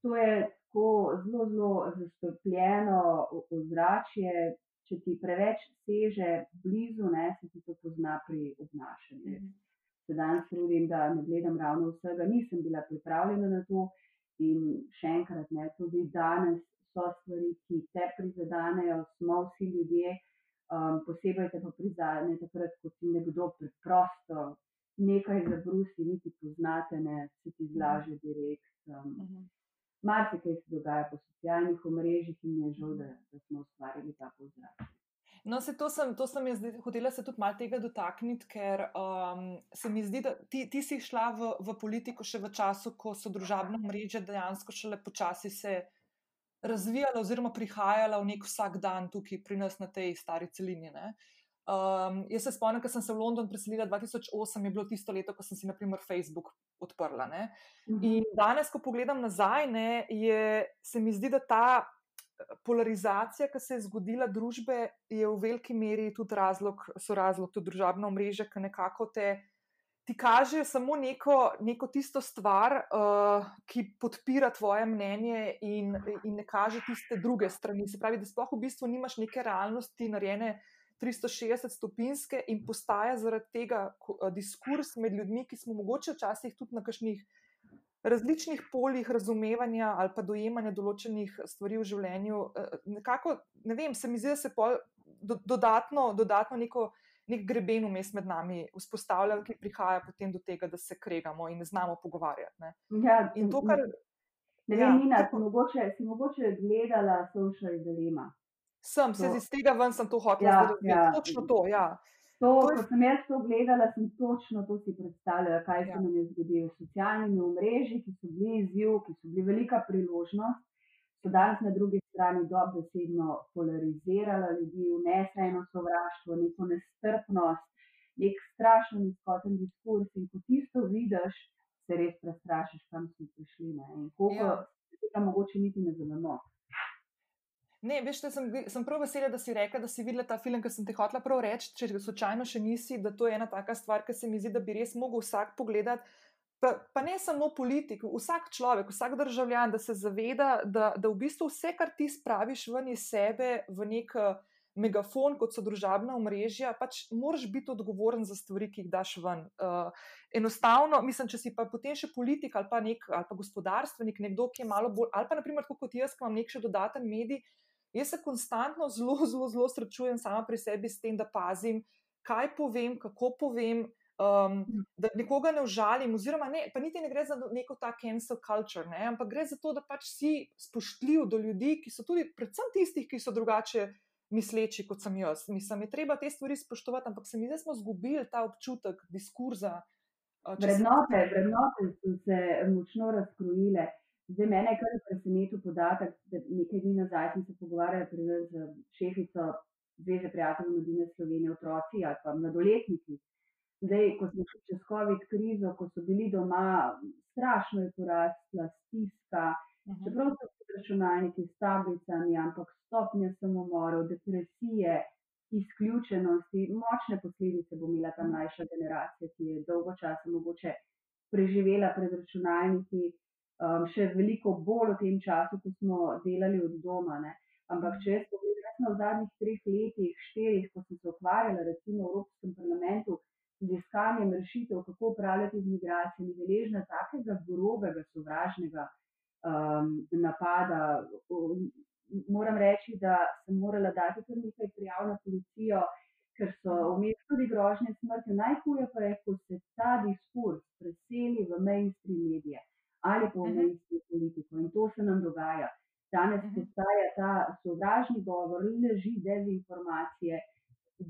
to je tako zelo, zelo zastopljeno ozračje. Če ti preveč seže blizu, ne, se ti to pozna pri obnašanju. Se danes trudim, da ne gledam ravno vsega, nisem bila pripravljena na to. In še enkrat, ne, tudi danes so stvari, ki te prizadenejo, smo vsi ljudje, um, posebej te pa prizadene, takrat, ko ti nekdo preprosto nekaj zabrusi, niti poznate, ne, se ti zlaže direkt. Um, uh -huh. Marsikaj se dogaja po socialnih omrežjih in je žal, da, da smo ustvarili ta pozdrav. No, se to sem, to sem jaz hotela se tudi malo tega dotakniti, ker um, se mi zdi, da ti, ti si šla v, v politiko še v času, ko so družabne mreže dejansko šele počasi se razvijale oziroma prihajale v nek vsak dan tukaj pri nas na tej stari celini. Um, jaz se spomnim, ko sem se v London preselila 2008, je bilo tisto leto, ko sem si naprimer Facebook odprla. Ne? Mhm. In danes, ko pogledam nazaj, ne, je, se mi zdi, da ta polarizacija, ki se je zgodila družbe, je v veliki meri tudi razlog, so razlog tudi družabno mreže, ki nekako te. Ti kaže samo neko, neko tisto stvar, uh, ki podpira tvoje mnenje, in, in ne kaže tiste druge strani. Se pravi, da sploh v bistvu nimaš neke realnosti, narejene 360 stopinske, in postaja zaradi tega uh, diskurs med ljudmi, ki smo mogoče včasih tudi na kakšnih različnih poljih razumevanja ali pa dojemanja določenih stvari v življenju. Eh, nekako, ne vem, se mi zdi, da se do, dodatno, dodatno neko, nek greben vmes med nami vzpostavlja, ki prihaja potem do tega, da se kregamo in znamo pogovarjati. Ne. Ja, in to, kar. Ne vem, ja, Nina, si, mogoče, si mogoče gledala Social Dilemma. Sem, se iz tega ven sem to hotel ja, razumeti. Ja. Točno to, ja. To, ko sem jaz to gledala, sem točno to si predstavljala, kaj se ja. nam je zgodilo s socialnimi omrežji, ki so bili izziv, ki so bili velika priložnost, so danes na drugi strani dobesedno polarizirala ljudi, vnesla eno sovraštvo, neko nestrpnost, nek strašen izkoten diskurs. In ko tisto vidiš, se res prestrašiš, kam smo prišli. Ne? In koliko ja. tega mogoče niti ne zavemo. Ne, veš, sem, sem prav vesela, da si rekla, da si videla ta film, ki sem ti hotela prav reči, če ga slučajno še nisi, da to je ena taka stvar, ki se mi zdi, da bi res mogel vsak pogledati. Pa, pa ne samo politik, vsak človek, vsak državljan, da se zaveda, da, da v bistvu vse, kar ti spraviš ven iz sebe v nek megafon, kot so družabna omrežja, pač moraš biti odgovoren za stvari, ki jih daš ven. Uh, enostavno, mislim, če si pa potem še politik ali pa, nek, ali pa gospodarstvenik, nekdo, ki je malo bolj, ali pa naprimer kot jaz, ki imam nek še dodaten medij. Jaz se konstantno zelo, zelo, zelo srečujem sama pri sebi s tem, da pazim, kaj povem, kako povem, um, da nekoga ne užalim. Oziroma, ne, pa niti ne gre za neko ta cancel culture, ne, ampak gre za to, da pač si spoštljiv do ljudi, ki so tudi, predvsem tistih, ki so drugače misleči, kot sem jaz. Mislim, je treba te stvari spoštovati, ampak se mi zdi, da smo izgubili ta občutek diskurza. Vrednote, vrednote so se močno razkrojile. Zdaj, mene je kar presenetil podatek, da nekaj dni nazaj sem se pogovarjala z šefico Zveze prijateljev mladine Slovenije, otroci ali pa mladoletniki. Zdaj, ko smo šli čez COVID krizo, ko so bili doma, strašno je porasla stiska, čeprav so računalniki s tablicami, ampak stopnje samomorov, depresije, izključenosti, močne posledice bo imela ta mlajša generacija, ki je dolgo časa mogoče preživela pred računalniki, um, še veliko bolj v tem času, ko smo delali od doma. Ne. Ampak če jaz pogledam, v zadnjih treh letih, štirih, ko sem se ukvarjala recimo v Evropskem parlamentu z iskanjem rešitev, kako upravljati z migracijami, deležna takega grobega, sovražnega um, napada. Moram reči, da sem morala dati kar nekaj prijav na policijo, ker so vmes tudi grožnje smrti. Najhuje pa je, ko se ta diskurs preseli v mainstream medije ali pa v mainstream politiko in to se nam dogaja. Danes postaja ta sovražni govor, leži, dezinformacije,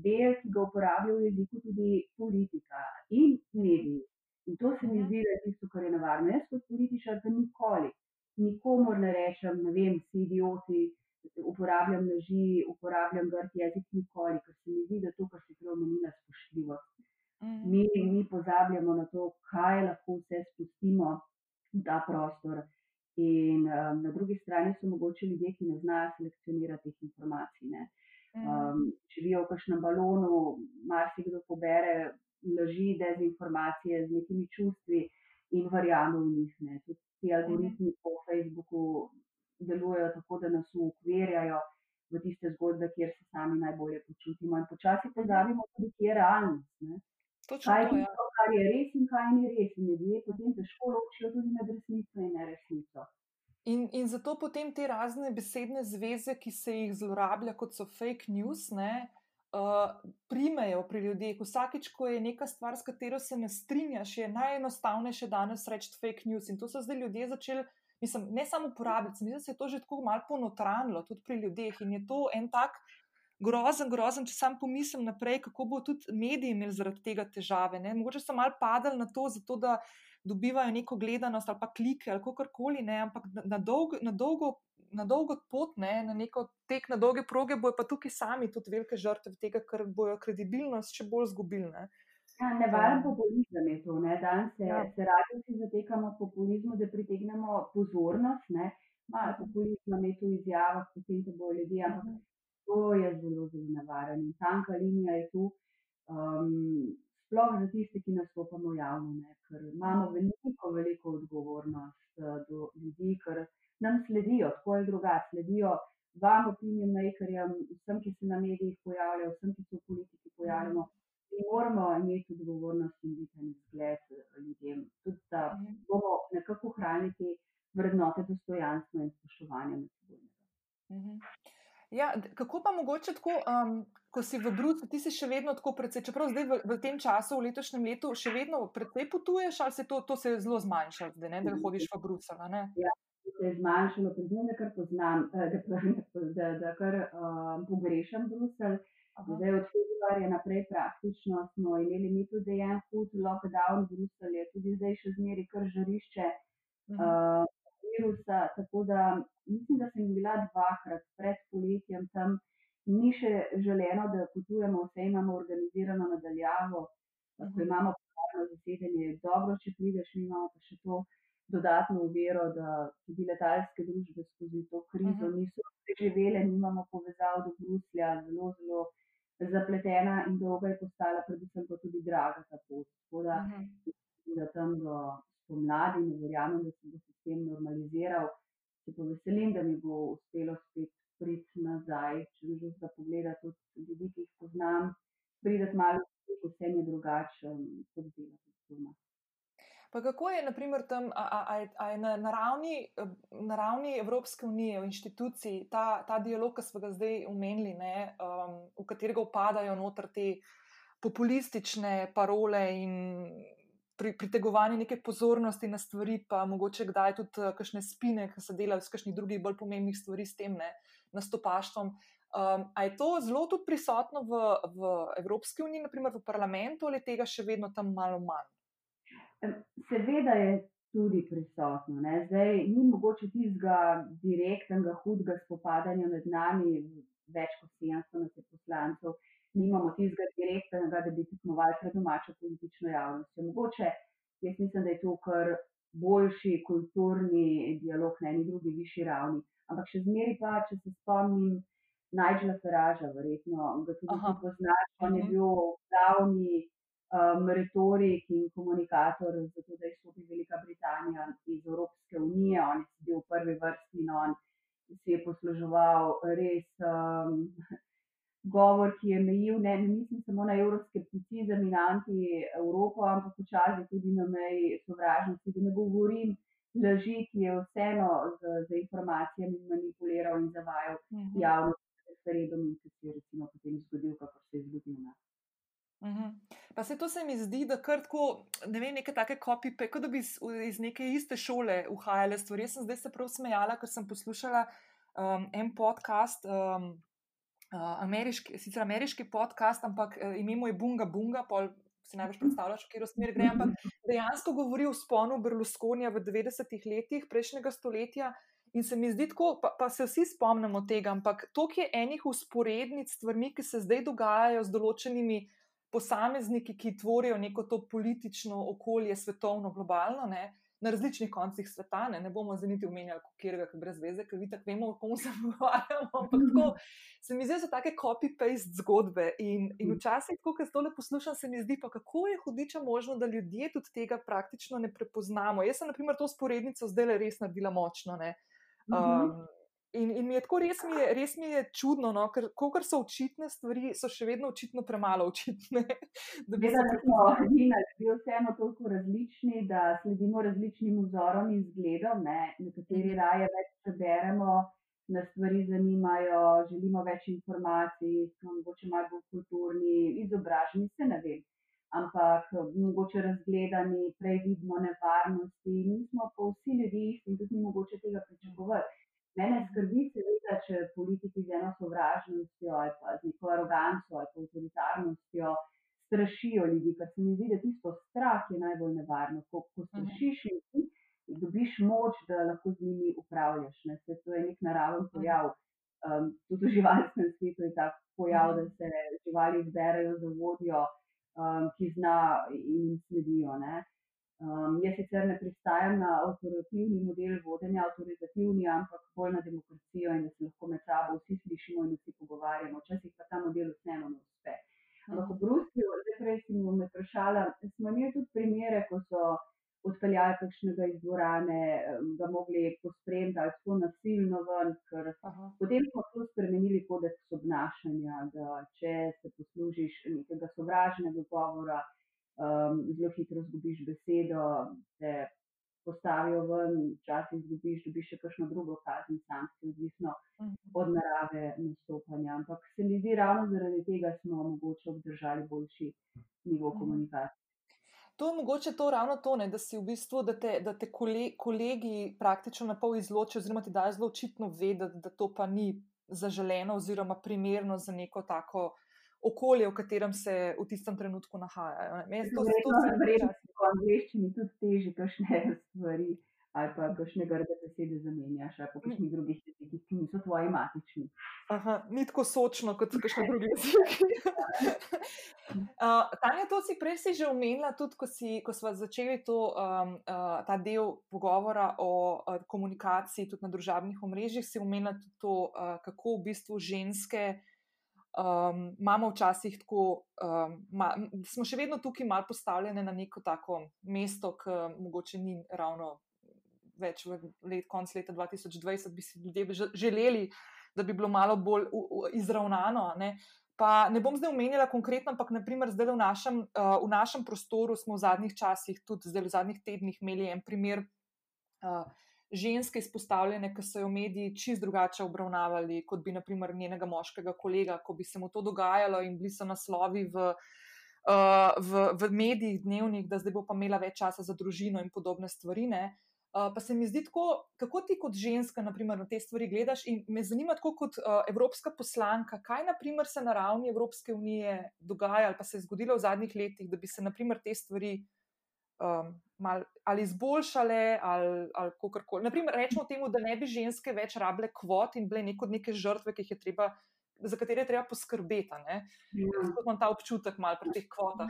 del, ki ga uporablja v jeziku tudi politika in mediji. In to se mi zdi, da je tisto, kar je nevarno. Jaz kot političar pa nikoli, nikomor ne rečem, ne vem, si idioti, uporabljam leži, uporabljam grd jezik, nikoli, ker se mi zdi, da to, kar si prej omenila, spoštljivost. Mi, mi pozabljamo na to, kaj lahko vse spustimo v ta prostor. In um, na drugi strani so mogoče ljudje, ki ne znajo selekcionirati teh informacij. Um, živijo v kakšnem balonu, marsikdo pobere laži, dezinformacije z nekimi čustvi in verjame v njih. Ne. Tudi ti algoritmi po Facebooku delujejo tako, da nas ukvarjajo v tiste zgodbe, kjer se sami najbolje počutimo. In počasi pozabimo tudi, kje je realnost. Ne. Kaj je tisto, kar je res in kaj ni res. In ljudje potem težko ločijo tudi med resnico in neresnico. In, in zato potem te razne besedne zveze, ki se jih zlorablja, kot so fake news, ne, uh, primejo pri ljudeh. Vsakič, ko je neka stvar, s katero se ne strinjaš, je najenostavnejše danes reči fake news. In to so zdaj ljudje začeli, mislim, ne samo uporabljati, mislim, da se je to že tako malo ponotranilo tudi pri ljudeh. In je to en tak grozen, grozen, če sam pomislim naprej, kako bo tudi mediji imeli zaradi tega težave. Ne? Mogoče so mal padali na to, zato da dobivajo neko gledanost ali pa klike ali kakorkoli, ne? ampak na, na, dolg, na, dolgo, na dolgo pot, ne? na neko tek na dolge proge, bojo pa tukaj sami tudi velike žrtve tega, ker bojo kredibilnost še bolj zgubili. Ne? Ja, nevaren populizem je to. Ne? Danes se, ja. se radi vsi zatekamo v populizmu, da pritegnemo pozornost. Ne? Malo populizma je tu izjava, potem te bojo ljudje, ampak mhm. To je zelo, zelo nevaren. In tanka linija je tu, um, sploh za tiste, ki nastopamo javno, ne? ker imamo veliko, veliko odgovornost uh, do ljudi, ker nam sledijo, tako ali drugače, sledijo vam, opinion makerjem, vsem, ki se na medijih pojavljajo, vsem, ki se v politiki pojavljamo. In moramo imeti odgovornost in biti en zgled uh, ljudem, tudi da mhm. bomo nekako hranili te vrednote dostojanstva in spoštovanja med seboj. Mhm. Ja, kako pa mogoče tako, um, ko si v Bruslju, ti si še vedno tako precej, čeprav zdaj v, v tem času, v letošnjem letu, še vedno precej potuješ, ali se to, to se je zelo zmanjšalo, da ne da hodiš v Bruselj? Ja, se je zmanjšalo, priznam, da kar poznam, da, da, da kar um, pogrešam Bruselj. Zdaj od februarja naprej praktično smo imeli mi tudi en hud lockdown, Bruselj je tudi zdaj še zmeri kar žarišče. -huh. uh, virusa, tako da mislim, da sem bila dvakrat pred poletjem tam, ni še želeno, da potujemo, vse imamo organizirano nadaljavo, ko imamo pravno zasedanje, dobro, če prideš, mi imamo pa še to dodatno uvero, da tudi letalske družbe skozi to krizo -huh. niso preživele, nimamo povezav do Bruslja, zelo, zelo zapletena in dolga je postala, predvsem pa tudi draga ta pot. Tako da, -huh. da tam do spomladi, ne verjamem, da se bo sistem normaliziral. Se pa veselim, da mi bo uspelo spet priti nazaj, če že za pogled tudi ljudi, ki jih poznam, prideti malo, vse je drugače, kot delati doma. Pa kako je, naprimer, tam, a, a, a, je na, na, ravni, na ravni Evropske unije, v inštituciji, ta, ta dialog, ki smo ga zdaj omenili, ne, um, v katerega upadajo noter te populistične parole in pri, pritegovanje neke pozornosti na stvari, pa mogoče kdaj tudi uh, kakšne spine, ki se delajo s kakšnih drugih bolj pomembnih stvari s tem ne, nastopaštvom. Um, a je to zelo tudi prisotno v, v Evropski uniji, naprimer v parlamentu, ali tega še vedno tam malo manj? Seveda je tudi prisotno. Ne? Zdaj ni mogoče tistega direktnega, hudega spopadanja med nami, več kot 700 poslancev, nimamo tistega direktnega, da bi tekmovali pred domačo politično javnostjo. Mogoče jaz mislim, da je to kar boljši kulturni dialog na eni drugi višji ravni. Ampak še zmeri pa, če se spomnim, Nigela Faraža, verjetno ga tudi poznaš. On je mhm. bil glavni um, retorik in komunikator za to, da je izstopila Velika Britanija iz Evropske unije. On je bil v prvi vrsti in on si je posluževal res um, govor, ki je mejil, ne, ne mislim samo na evroskepticizem in anti-Evropo, ampak včasih tudi na meji sovražnosti, da ne govorim laži, ki je vseeno z, z informacijami manipuliral in zavajal uh mhm. -huh. javnost referendum in se je recimo potem zgodil, kako se je zgodil. Ne. Uhum. Pa se to se mi zdi, da kar tako, ne vem, neke take kopije, kot da bi iz, iz neke iste šole uhajale stvari. Jaz sem zdaj se prav smejala, ker sem poslušala um, en podcast, um, ameriški, sicer ameriški podcast, ampak uh, ime mu je Bunga Bunga, pol si najbolj predstavljaš, v katero smer gre, ampak dejansko govori o sponu Berlusconija v 90-ih letih prejšnjega stoletja. In se mi zdi tako, pa, pa se vsi spomnimo tega, ampak to je enih usporednic stvarmi, ki se zdaj dogajajo z določenimi posamezniki, ki tvorijo neko to politično okolje, svetovno, globalno, ne, na različnih koncih sveta. Ne, ne bomo zdaj niti omenjali, katerega, ki brez veze, ker vi tako vemo, o kom se pogovarjamo. Ampak tako se mi zdi, da so take copy-paste zgodbe. In, in včasih, ko se tole poslušam, se mi zdi, pa kako je hudiča možno, da ljudje tudi tega praktično ne prepoznamo. Jaz sem, na primer, to sporednico zdaj res naredila močno. Ne. Um, in, in mi je tako res, mi je, res mi je čudno, no? ker kar so očitne stvari, so še vedno očitno premalo očitne. Da bi se lahko bili vseeno toliko različni, da sledimo različnim vzorom in zgledom. Ne? Nekateri mhm. raje več preberemo, nas stvari zanimajo, želimo več informacij, smo morda malo bolj kulturni, izobraženi, se ne vem. Ampak mogoče razgledani, prej vidimo nevarnosti, mi smo pa vsi ljudje isti in tudi ni mogoče tega pričakovati. Mene skrbi, seveda, če politiki z eno sovražnostjo ali pa z neko aroganco ali pa avtoritarnostjo strašijo ljudi, ker se mi zdi, da tisto strah je najbolj nevarno. Ko, ko mhm. strašiš ljudi, dobiš moč, da lahko z njimi upravljaš. Ne? Se, to je nek naraven mhm. pojav. Um, tudi v živalskem svetu je tak pojav, da mhm. se živali zberajo za vodjo, um, ki zna in sledijo. Ne? Um, jaz sicer ne pristajam na avtoritativni model vodenja, avtoritativni, ampak bolj na demokracijo in da se lahko med sabo vsi slišimo in vsi pogovarjamo. Včasih pa ta model vseeno ne uspe. Ampak v Bruslju, zdaj prej si me vprašala, smo imeli tudi primere, ko so odpeljali kakšnega iz dvorane, ga mogli pospremiti ali tako nasilno ven, ker Aha. potem smo to spremenili kodeks obnašanja, da če se poslužiš nekega sovražnega govora, um, zelo hitro zgubiš besedo, te postavijo ven, včasih zgubiš, dobiš še kakšno drugo kazen, sankcijo, odvisno uh mhm. -huh. od narave nastopanja. Ampak se mi zdi, ravno zaradi tega smo mogoče obdržali boljši nivo uh mhm. -huh. komunikacije. To je mogoče to ravno to, ne, da si v bistvu, da te, da te kolegi, kolegi praktično na pol izločijo, oziroma ti dajo zelo očitno vedeti, da to pa ni zaželeno oziroma primerno za neko tako okolje, v katerem se v tistem trenutku nahajajo. Verjetno se v angliščini tudi teži kakšne stvari ali pa kakšne grde besede zamenjaš ali pa kakšnih drugih jezikih, ki niso tvoji matični. Aha, ni tako sočno kot kakšne druge jezike. Uh, Tanja, to si prej si že omenila, tudi ko, si, ko smo začeli to, um, uh, ta del pogovora o uh, komunikaciji, tudi na družabnih omrežjih, si omenila tudi to, uh, kako v bistvu ženske um, imamo včasih tako, um, ma, smo še vedno tukaj malo postavljene na neko tako mesto, ki mogoče ni ravno več v let, konc leta 2020, bi si ljudje želeli, da bi bilo malo bolj u, u, izravnano. Ne? Pa ne bom zdaj omenjala konkretno, ampak naprimer zdaj v našem, uh, v našem prostoru smo v zadnjih časih, tudi zdaj v zadnjih tednih, imeli en primer. Uh, ženske izpostavljene, ki so jo mediji čist drugače obravnavali, kot bi naprimer njenega moškega kolega, ko bi se mu to dogajalo in bili so naslovi v, uh, v, v medijih dnevnih, da zdaj bo pa imela več časa za družino in podobne stvari. Ne? Uh, pa se mi zdi tako, kako ti kot ženska naprimer, na te stvari gledaš in me zanima kot uh, evropska poslanka, kaj naprimer se na ravni Evropske unije dogaja ali pa se je zgodilo v zadnjih letih, da bi se naprimer te stvari um, mal, ali izboljšale ali, ali kakorkoli. Naprimer, rečemo temu, da ne bi ženske več rabile kvot in bile neko neke žrtve, ki jih je treba za katere je treba poskrbeti. Ja. Imam ta občutek malo pri teh kvotah.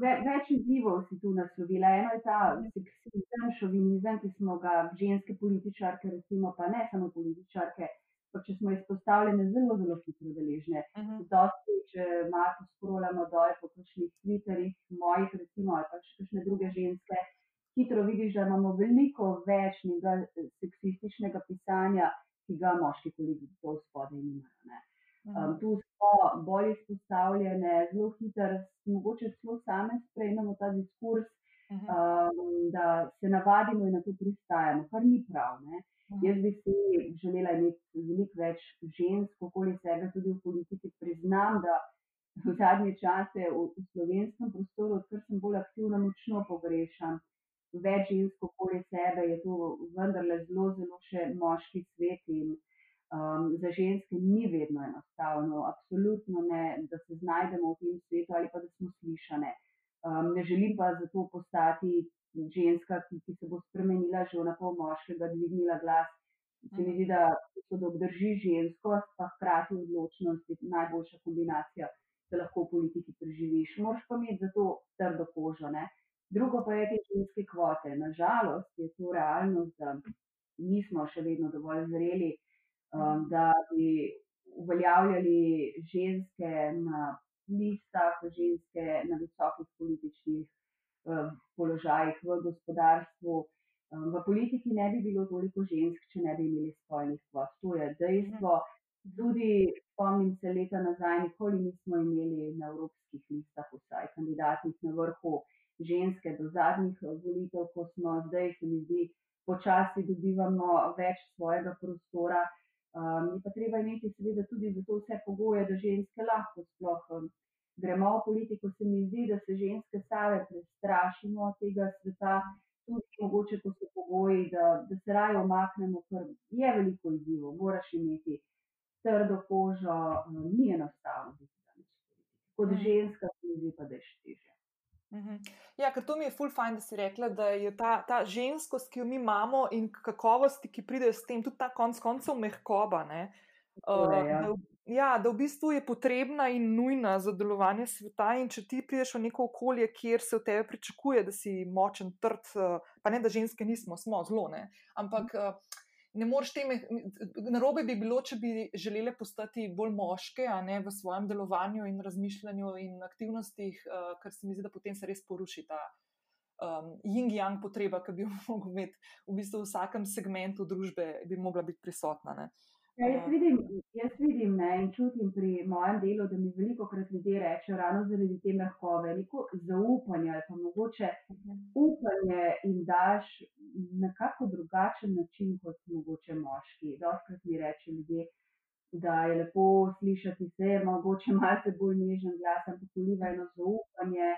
Ve, več izzivov si tu naslovila. Eno je ta seksizem, šovinizem, ki smo ga ženske političarke, recimo pa ne samo političarke, pa če smo izpostavljene zelo, zelo hitro deležne. Uh -huh. Dosti, če malo skrolamo dol po kakšnih Twitterih, mojih recimo ali pa še kakšne druge ženske, hitro vidiš, da imamo veliko več seksističnega pisanja, ki ga moški kolegi to spodaj nimajo. Um, tu smo bolj izpostavljene, zelo hitro, mogoče celo same sprejmemo ta diskurs, um, da se navadimo in na to pristajamo, kar ni prav. Ne. Jaz bi si želela imeti veliko več žensk okoli sebe, tudi v politiki. Priznam, da v zadnje čase v, v slovenskem prostoru, odkar sem bolj aktivna, močno pogrešam. Več žensk okoli sebe je to vendarle zelo, zelo še moški svet in um, za ženske ni vedno enostavno, absolutno ne, da se znajdemo v tem svetu ali pa da smo slišane. Um, ne želim pa zato postati ženska, ki, ki se bo spremenila že na pol moškega, dvignila glas. Se mi zdi, da so da obdrži žensko, pa hkrati odločnost je najboljša kombinacija, da lahko v politiki preživiš. Moraš pa imeti za to trdo kožo. Ne? Drugo pa je te ženske kvote. Nažalost je to realnost, da nismo še vedno dovolj zreli, um, da bi uveljavljali ženske na listah, ženske na visokih političnih um, položajih v gospodarstvu. Um, v politiki ne bi bilo toliko žensk, če ne bi imeli spolnih kvot. To je dejstvo. Tudi spomnim se leta nazaj, nikoli nismo imeli na evropskih listah, vsaj kandidatih na vrhu ženske do zadnjih volitev, ko smo zdaj, se mi zdi, počasi dobivamo več svojega prostora. Um, je pa treba imeti seveda tudi za to vse pogoje, da ženske lahko sploh um, gremo v politiko. Se mi zdi, da se ženske same prestrašimo tega sveta, tudi mogoče, ko so pogoji, da, da se raje omaknemo, ker je veliko izzivov, moraš imeti trdo kožo, um, ni enostavno biti danes v politiki. Kot mm. ženska se mi zdi pa, da je težje. Mhm. Ja, ker to mi je full fajn, da si rekla, da je ta, ta ženskost, ki jo mi imamo in kakovosti, ki pridejo s tem, tudi ta konc koncev mehkoba. Uh, ja. Da, ja, da v bistvu je potrebna in nujna za delovanje sveta, in če ti prideš v neko okolje, kjer se od tebe pričakuje, da si močen, trd, uh, pa ne da ženske nismo, smo zelo ne. Ampak. Uh, ne moreš teme, narobe bi bilo, če bi želeli postati bolj moške ne, v svojem delovanju in razmišljanju in aktivnostih, uh, ker se mi zdi, da potem se res poruši ta um, yin-yang potreba, ki bi jo mogel imeti v bistvu v vsakem segmentu družbe, bi mogla biti prisotna. Ne. Ja, jaz vidim, jaz vidim ne, in čutim pri mojem delu, da mi veliko krat ljudje rečejo, ravno zaradi te mehkove, neko zaupanje ali pa mogoče upanje in daš na kako drugačen način kot mogoče moški. Doskrat mi reče ljudje, da je lepo slišati se, mogoče malce bolj nežen glas, ampak poliva eno zaupanje.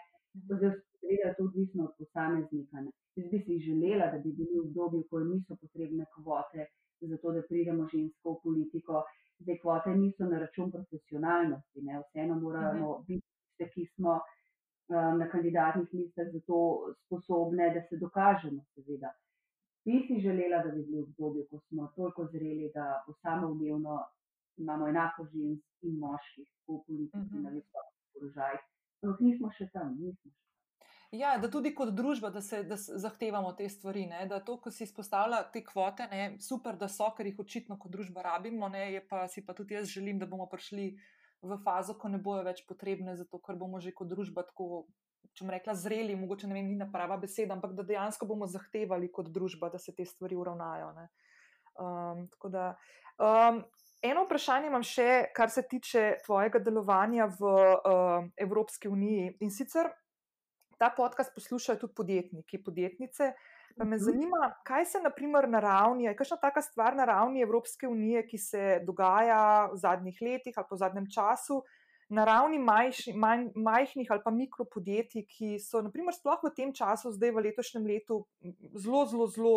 Seveda, to odvisno od posameznika. Ne. Jaz bi si želela, da bi bili v obdobju, ko niso potrebne kvote zato da pridemo žensko v politiko. Zdaj, kvote niso na račun profesionalnosti, ne? vseeno moramo uh -huh. biti tiste, ki smo um, na kandidatnih listah za to sposobne, da se dokažemo, seveda. Bi si želela, da bi bili v obdobju, ko smo toliko zreli, da bo samoumevno imamo enako žensk in moških v politiki uh -huh. na visokih položajih. Ampak nismo še tam, nismo še. Ja, da tudi kot družba, da se da zahtevamo te stvari. Ne? Da to, ko si izpostavlja te kvote, ne? super, da so, ker jih očitno kot družba rabimo, ne? je pa si pa tudi jaz želim, da bomo prišli v fazo, ko ne bojo več potrebne, zato ker bomo že kot družba tako, če bom rekla, zreli, mogoče ne vem, ni na prava beseda, ampak da dejansko bomo zahtevali kot družba, da se te stvari uravnajo. Um, da, um, eno vprašanje imam še, kar se tiče tvojega delovanja v uh, Evropski uniji in sicer ta podcast poslušajo tudi podjetniki, podjetnice. Pa me mhm. zanima, kaj se naprimer na ravni, je kakšna taka stvar na ravni Evropske unije, ki se dogaja v zadnjih letih ali po zadnjem času, na ravni majš, manj, majhnih ali pa mikropodjetij, ki so, naprimer, sploh v tem času, zdaj v letošnjem letu, zelo, zelo, zelo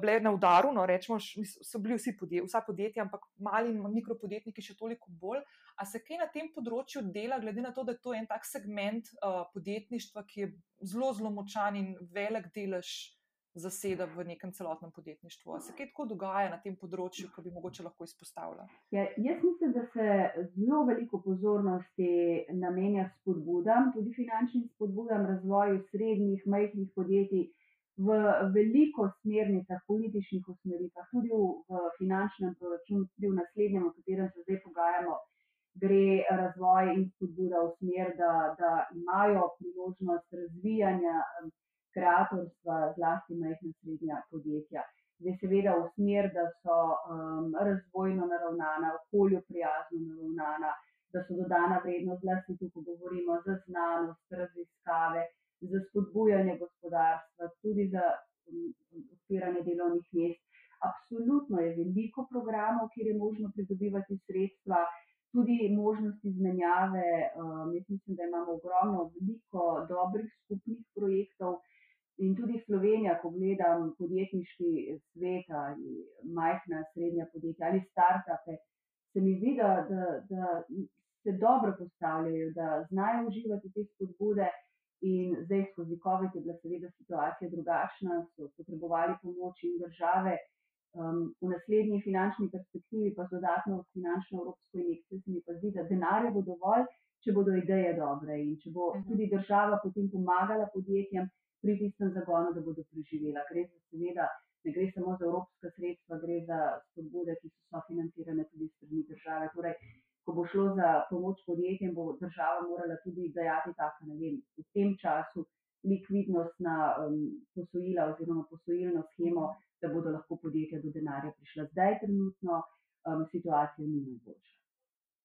bile na udaru. No, rečemo, so bili vsi podjetja, vsa podjetja, ampak mali in mikropodjetniki še toliko bolj. A se kaj na tem področju dela, glede na to, da je to en tak segment uh, podjetništva, ki je zelo, zelo močan in velik delež zaseda v nekem celotnem podjetništvu. Se kaj tako dogaja na tem področju, ki bi mogoče lahko izpostavila? Ja, jaz mislim, da se zelo veliko pozornosti namenja spodbudam, tudi finančnim spodbudam razvoju srednjih, majhnih podjetij. V veliko smernicah, političnih usmeritvah, tudi v, v finančnem proračunu, tudi v naslednjem, o katerem se zdaj pogajamo, gre razvoj in spodbuda v smer, da, da imajo priložnost razvijanja kreatorstva, zlasti majhna srednja podjetja. Zdaj, seveda, v smer, da so um, razvojno naravnana, okolju prijazno naravnana, da so dodana vrednost, zlasti tu, ko govorimo za znanost, raziskave, za spodbujanje gospodarstva, tudi za um, odpiranje delovnih mest. Absolutno je veliko programov, kjer je možno pridobivati sredstva, tudi možnosti izmenjave. Um, jaz mislim, da imamo ogromno, veliko dobrih skupnih projektov. In tudi Slovenija, ko gledam podjetniški svet ali majhna, srednja podjetja ali start-upe, se mi zdi, da, da, da se dobro postavljajo, da znajo uživati te spodbude. In zdaj, skozi COVID, je bila seveda situacija drugačna, so potrebovali pomoč in države. Um, v naslednji finančni perspektivi, pa dodatno finančno evropsko injekcijo, se mi pa zdi, da denarja bo dovolj, če bodo ideje dobre in če bo mhm. tudi država potem pomagala podjetjem pri tistem zagonu, da bodo preživela. Gre za seveda, ne gre samo za evropska sredstva, gre za spodbude, ki so sofinancirane tudi strani države. Torej, ko bo šlo za pomoč podjetjem, bo država morala tudi dajati tako, ne vem, v tem času likvidnost na um, posojila oziroma posojilno schemo, da bodo lahko podjetja do denarja prišla. Zdaj trenutno um, situacija ni najboljša.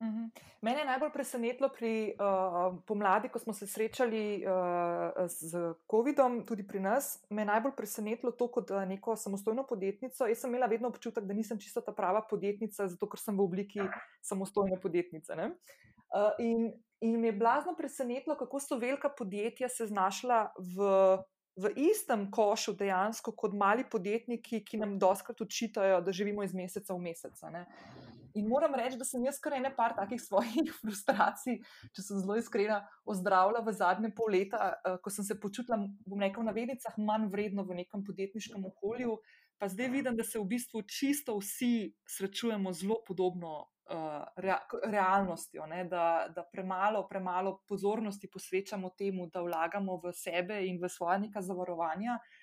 Mhm. Mene je najbolj presenetilo pri uh, pomladi, ko smo se srečali uh, z COVID-om, tudi pri nas. Me je najbolj presenetilo to kot neko samostojno podjetnico. Jaz sem imela vedno občutek, da nisem čisto ta prava podjetnica, zato ker sem v obliki samostojne podjetnice. Uh, in, in me je blazno presenetilo, kako so velika podjetja se znašla v v istem košu dejansko kot mali podjetniki, ki nam doskrat učitajo, da živimo iz meseca v mesec. In moram reči, da sem jaz kar ene par takih svojih frustracij, če sem zelo iskrena, ozdravila v zadnje pol leta, eh, ko sem se počutila, bom rekel, na vednicah manj vredno v nekem podjetniškem okolju. Pa zdaj vidim, da se v bistvu čisto vsi srečujemo zelo podobno uh, rea, realnostjo, ne, da, da premalo, premalo pozornosti posvečamo temu, da vlagamo v sebe in v svoje neka zavarovanja, uh,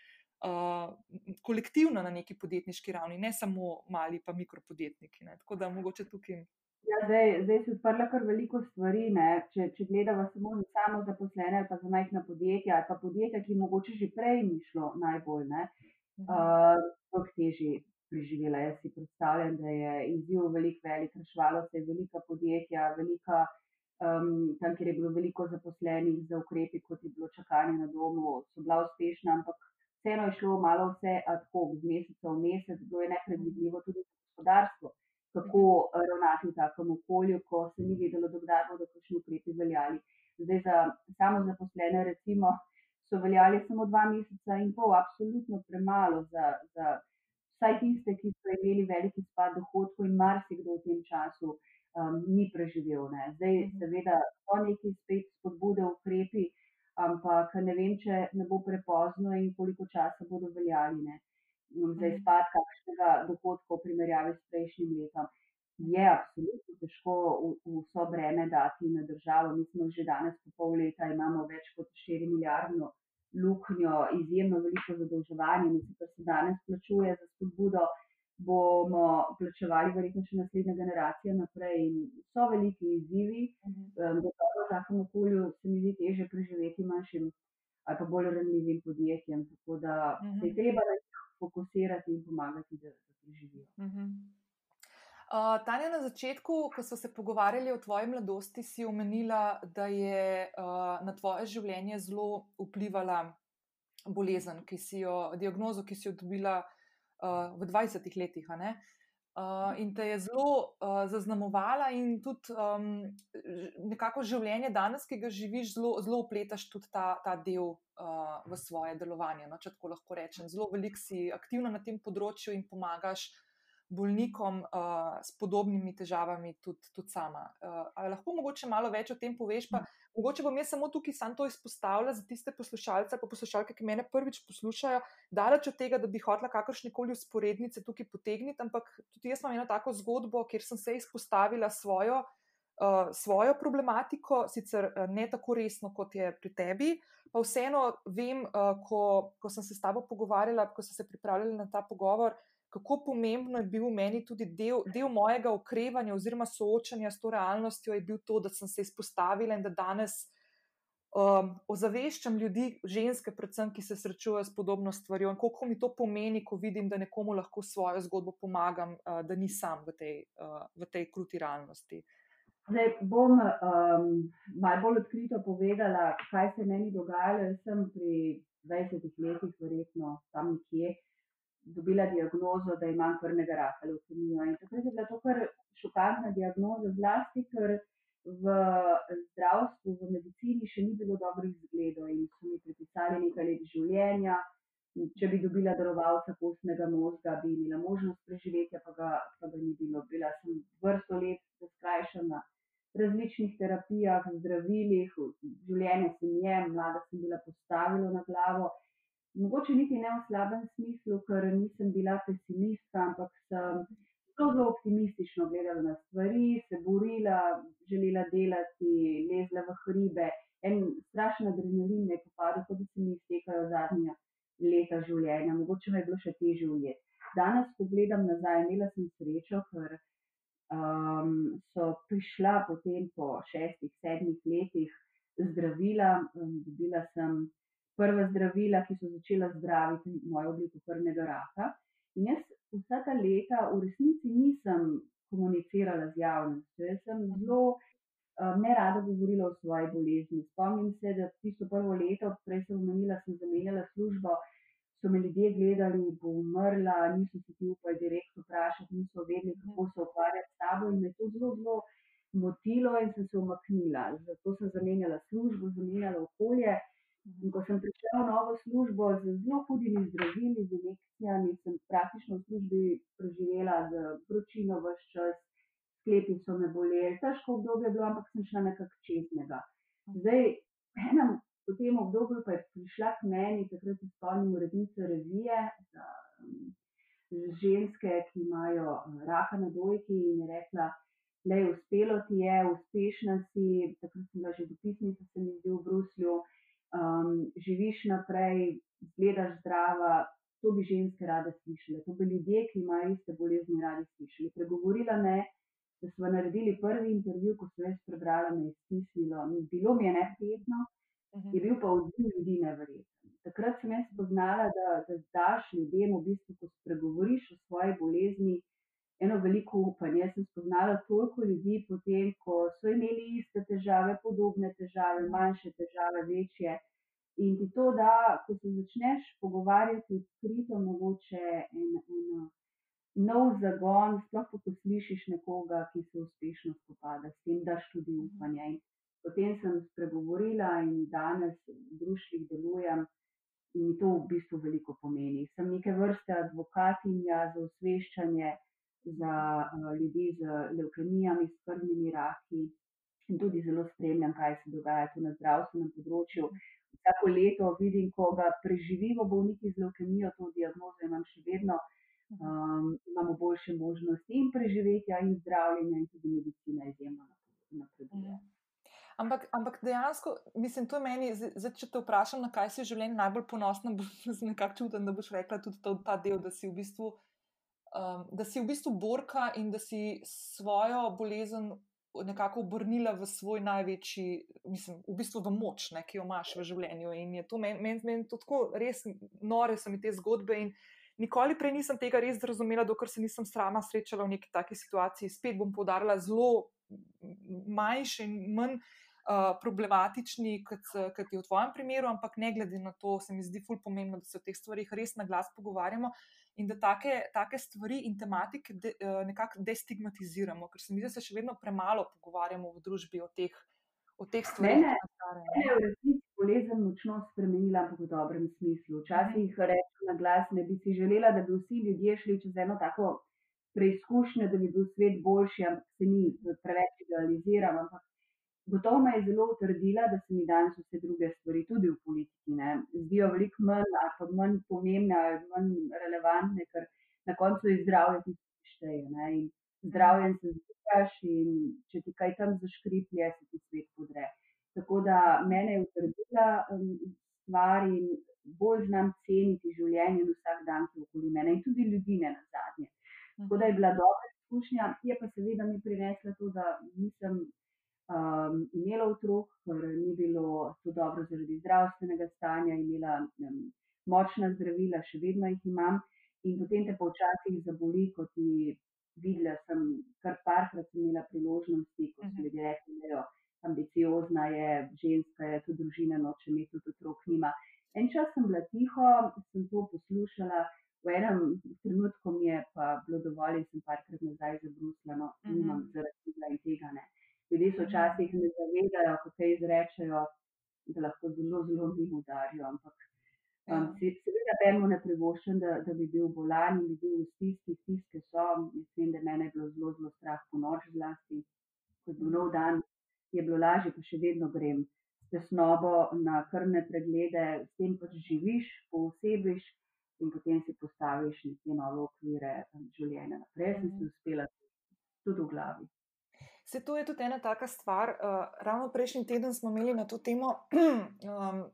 kolektivno na neki podjetniški ravni, ne samo mali, pa mikropodjetniki. Ne. Tako da mogoče tukaj. Ja, zdaj, zdaj se odprla kar veliko stvari. Če, če gledamo samo za samo zaposlene, pa za majhna podjetja, pa podjetja, ki mogoče že prej ni šlo najbolj, uh, uh, težje preživela. Jaz si predstavljam, da je izziv velik, velik, rešvalo se je velika podjetja, velika, um, tam, kjer je bilo veliko zaposlenih za ukrepi, kot je bilo čakanje na domu, so bila uspešna, ampak vseeno je šlo malo vse ad hoc, z meseca v mesec, bilo je nepredvidljivo tudi za gospodarstvo, kako ravnati v takem okolju, ko se ni vedelo, dokdaj bodo kakšni ukrepi veljali. Zdaj za samo zaposlene, recimo, so veljali samo dva meseca in pol, absolutno premalo za. za vsaj tiste, ki so imeli veliki spad dohodkov in marsikdo v tem času um, ni preživel. Ne. Zdaj, seveda, so neki spet spodbude, ukrepi, ampak ne vem, če ne bo prepozno in koliko časa bodo veljali ne. za mhm. izpad kakšnega dohodka v primerjavi s prejšnjim letom. Je absolutno težko vso breme dati na državo. Mi smo že danes, po pol leta, imamo več kot 4 milijardno luknjo, izjemno veliko zadolževanje, in sicer se danes plačuje za spodbudo, bomo plačevali verjetno še naslednja generacija naprej. In so veliki izzivi, da uh -huh. v takem okolju se mi zdi teže preživeti manjšim ali pa bolj ranljivim podjetjem. Tako da uh -huh. se je treba na njih fokusirati in pomagati, da, da preživijo. Uh -huh. Uh, Tanja, na začetku, ko smo se pogovarjali o tvoji mladosti, si omenila, da je uh, na tvoje življenje zelo vplivala bolezen, ki si jo, diagnozo, ki si jo dobila uh, v 20 letih. Uh, in te je zelo uh, zaznamovala, in tudi um, nekako življenje danes, ki ga živiš, zelo, zelo upletaš tudi ta, ta del uh, v svoje delovanje. No, če tako lahko rečem, zelo veliko si aktivna na tem področju in pomagaš bolnikom uh, s podobnimi težavami, tudi, tudi sama. Uh, lahko mogoče malo več o tem poveš, pa mogoče bom jaz samo tukaj sam to izpostavila za tiste poslušalce, pa poslušalke, ki me prvič poslušajo, daleč od tega, da bi hotela kakršne koli usporednice tukaj potegniti, ampak tudi jaz imam eno tako zgodbo, kjer sem se izpostavila svojo. Uh, svojo problematiko, sicer uh, ne tako resno, kot je pri tebi, pa vseeno vem, uh, ko, ko sem se s tabo pogovarjala, ko sem se pripravljala na ta pogovor, uh, kako pomembno je bil meni tudi del, del mojega okrevanja oziroma soočanja s to realnostjo, je bil to, da sem se izpostavila in da danes um, ozaveščam ljudi, ženske, predvsem, ki se srečujejo s podobno stvarjo in koliko mi to pomeni, ko vidim, da nekomu lahko svojo zgodbo pomagam, uh, da ni sam v tej, uh, v tej kruti realnosti. Zdaj bom um, malo bolj odkrito povedala, kaj se meni dogajalo. Jaz sem pri 20 letih, verjetno tam nekje, dobila diagnozo, da imam krvnega raka, leukemijo. In takrat je bila to kar šokantna diagnoza, zlasti, ker v zdravstvu, v medicini še ni bilo dobrih zgledov in so mi pripisali nekaj let življenja. Če bi dobila darovalca kostnega možga, bi imela možnost preživetja, pa ga, pa ga ni bilo. Bila sem vrsto let skrajšana na različnih terapijah, zdravilih, življenje sem jem, mlada sem bila postavila na glavo mogoče niti ne v slabem smislu, ker nisem bila pesimistka, ampak sem zelo, zelo optimistično gledala na stvari, se borila, želela delati, lezla v hribe. En strašen adrenalin me je popadal, kot da se mi iztekajo zadnja leta življenja, mogoče me je bilo še težje ujeti. Danes, ko gledam nazaj, imela sem srečo, ker um, so prišla potem po šestih, sedmih letih zdravila, um, dobila sem prva zdravila, ki so začela zdraviti mojo obliko krvnega raka. In jaz vsa ta leta v resnici nisem komunicirala z javnostjo. Jaz sem zelo um, nerada govorila o svoji bolezni. Spomnim se, da tisto prvo leto, prej sem omenila, sem zamenjala službo. So me ljudje gledali, bo umrla, niso se ti upali direktno vprašati, niso vedeli, kako se ukvarjati s tabo in me to zelo, zelo motilo in sem se umaknila. Zato sem zamenjala službo, zamenjala okolje. In ko sem prišla v novo službo z zelo hudimi zdravili, z injekcijami, sem praktično v službi preživela z vročino vse čas, sklepi so me boleli, težko obdobje je bilo, ampak sem šla nekako čeznega. Zdaj, enem v tem obdobju pa je prišla k meni, takrat se spomnim urednice revije za um, ženske, ki imajo raka na dojki in je rekla, je uspelo ti je, uspešna si, takrat sem bila že dopisnica, se mi zdi v Bruslju um, živiš naprej, gledaš zdrava. To bi ženske rade slišali, to bi ljudje, ki imajo iste bolezni, radi slišali. Pregovorila me, da smo naredili prvi intervju, ko sem jaz prebrala, me je stisnilo. Bilo mi je neprijetno, mhm. je bil pa odziv ljudi nevreten. Takrat sem jaz spoznala, da, da daš ljudem, v bistvu, ko spregovoriš o svoji bolezni, eno veliko upanje. Jaz sem spoznala toliko ljudi, potem, ko so imeli iste težave, podobne težave, manjše težave, večje. In ti to da, ko se začneš pogovarjati odkrito, mogoče en, en nov zagon, sploh ko slišiš nekoga, ki se uspešno spopada s tem, daš tudi upanje. In potem sem spregovorila in danes v družbih delujem. In mi to v bistvu veliko pomeni. Sem neke vrste advokatinja za osveščanje, za uh, ljudi z leukemijami, s krvnimi raki in tudi zelo spremljam, kaj se dogaja tu na zdravstvenem področju. Vsako leto vidim, ko ga preživimo, bolniki z leukemijo, to diagnozo imam še vedno, um, imamo boljše možnosti in preživetja in zdravljenja in tudi medicina izjemno napreduje. Ja. Ampak, ampak dejansko, mislim, to je meni, zdaj, če te vprašam, na kaj si v življenju najbolj ponosna, bo nekako čuten, da boš rekla tudi to, ta del, da si v bistvu um, da si v bistvu borka in da si svojo bolezen nekako obrnila v svoj največji, mislim, v bistvu v moč, ne, ki jo imaš v življenju. In je to meni men, men tako res nore, so mi te zgodbe. Nikoli prej nisem tega res razumela, dokler se nisem sama srečala v neki taki situaciji. Spet bom podarila zelo manjše in manj uh, problematični, kot, kot je v tvojem primeru, ampak ne glede na to, se mi zdi ful pomembno, da se o teh stvarih res na glas pogovarjamo in da take, take stvari in tematike de, uh, nekako destigmatiziramo, ker se mi zdi, da se še vedno premalo pogovarjamo v družbi o teh, o teh stvarih. Ne, ne, ne, v resnici bolezen močno spremenila, ampak v dobrem smislu. Včasih rečem na glas, ne bi si želela, da bi vsi ljudje šli čez eno tako preizkušnjo, da bi bil svet boljši, ampak se ni preveč idealiziral. Ampak gotovo me je zelo utrdila, da se mi danes vse druge stvari, tudi v politiki, ne, zdijo veliko manj ali pa manj pomembne ali manj relevantne, ker na koncu je zdravje tisto, ki šteje. In zdravjem se zbukaš in če ti kaj tam zaškriplje, se ti svet podre. Tako da mene je utrdila um, stvar in bolj znam ceniti življenje in vsak dan, ki je okoli mene in tudi ljudi ne na zadnje. Tako da je bila dobra izkušnja, je pa seveda mi prinesla to, da nisem um, imela otrok, ker ni bilo to dobro zaradi zdravstvenega stanja, imela um, močna zdravila, še vedno jih imam. In potem te pa včasih zaboli, kot ti videla, sem kar parkrat imela priložnosti, ko so ljudje rekli, da jo ambiciozna je, ženska je, tudi družina noče imeti, tudi otrok nima. En čas sem bila tiho, sem to poslušala v enem trenutku mi je pa bilo dovolj in sem parkrat nazaj zabrusljeno, uh -huh. nimam zaradi tega in tega ne. Ljudje se včasih ne zavedajo, ko te izrečejo, da lahko zelo, zelo njim udarijo, ampak um, seveda temu ne privoščam, da, da bi bil bolan in bi bil v stiski, stiske so, mislim, da mene je bilo zelo, zelo strah po noč zlasti, ko je bil nov dan, je bilo lažje, pa še vedno grem s tesnobo na krvne preglede, s tem pač živiš, poosebiš, in potem si postaviš neke nove okvire um, življenja. Naprej. Jaz sem si uspela tudi v glavi. Se to je tudi ena taka stvar. Uh, ravno prejšnji teden smo imeli na to temo, um,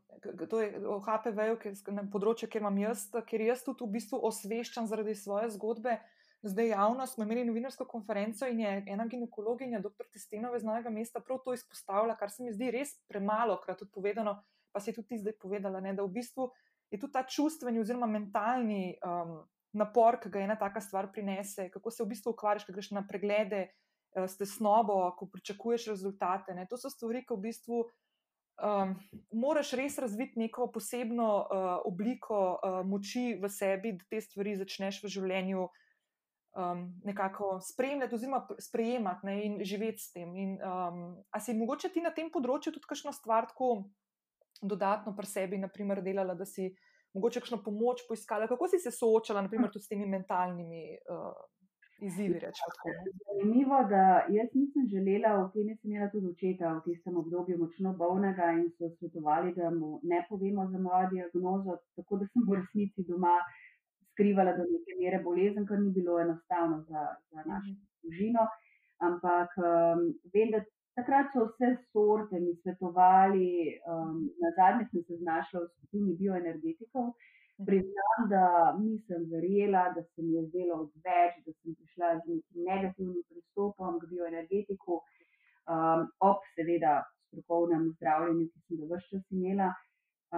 to je o HPV-ju, na področju, kjer imam jaz, ker jaz tudi v bistvu osveščam zaradi svoje zgodbe. Zdaj javno smo imeli novinarsko konferenco in je ena ginekologinja, dr. Testenova iz Novega mesta, prav to izpostavila, kar se mi zdi res premalo krat tudi povedano, pa si tudi ti zdaj povedala, ne, da v bistvu je tudi ta čustveni oziroma mentalni um, napor, ki ga ena taka stvar prinese, kako se v bistvu ukvarjaš, ko greš na preglede s tesnobo, ko pričakuješ rezultate. Ne. To so stvari, ki v bistvu. Um, moraš res razviti neko posebno uh, obliko uh, moči v sebi, da te stvari začneš v življenju um, nekako spremljati, oziroma sprejemati ne, in živeti s tem. In, um, a si mogoče ti na tem področju tudi kakšno stvar tako dodatno pri sebi, naprimer, delala, da si mogoče kakšno pomoč poiskala? Kako si se soočala, naprimer, tudi s temi mentalnimi uh, izzivi? No? Zanimivo, da jaz nisem želela, v tem sem imela tudi očeta v tistem obdobju močno bolnega in so svetovali, da mu ne povemo za mojo diagnozo, tako da sem v resnici doma skrivala do neke mere bolezen, kar ni bilo enostavno za, za našo mhm. družino. Ampak um, vem, da Takrat so vse sorte mi svetovali, um, na zadnje sem se znašla v skupini bioenergetikov. Priznam, da nisem verjela, da se mi je zdelo odveč, da sem prišla z nekim negativnim pristopom k bioenergetiku, um, ob seveda strokovnem zdravljenju, ki sem ga vse čas imela.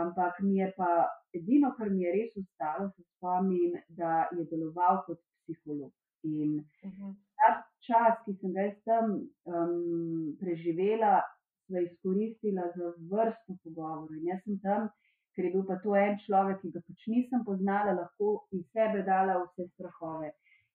Ampak mi je pa edino, kar mi je res ostalo, se spomnim, da je deloval kot psiholog. In uh mhm. -huh ta čas, ki sem ga tam um, preživela, sva izkoristila za vrsto pogovorov. In jaz sem tam, ker je bil pa to en človek, ki ga pač nisem poznala, lahko iz sebe dala vse strahove.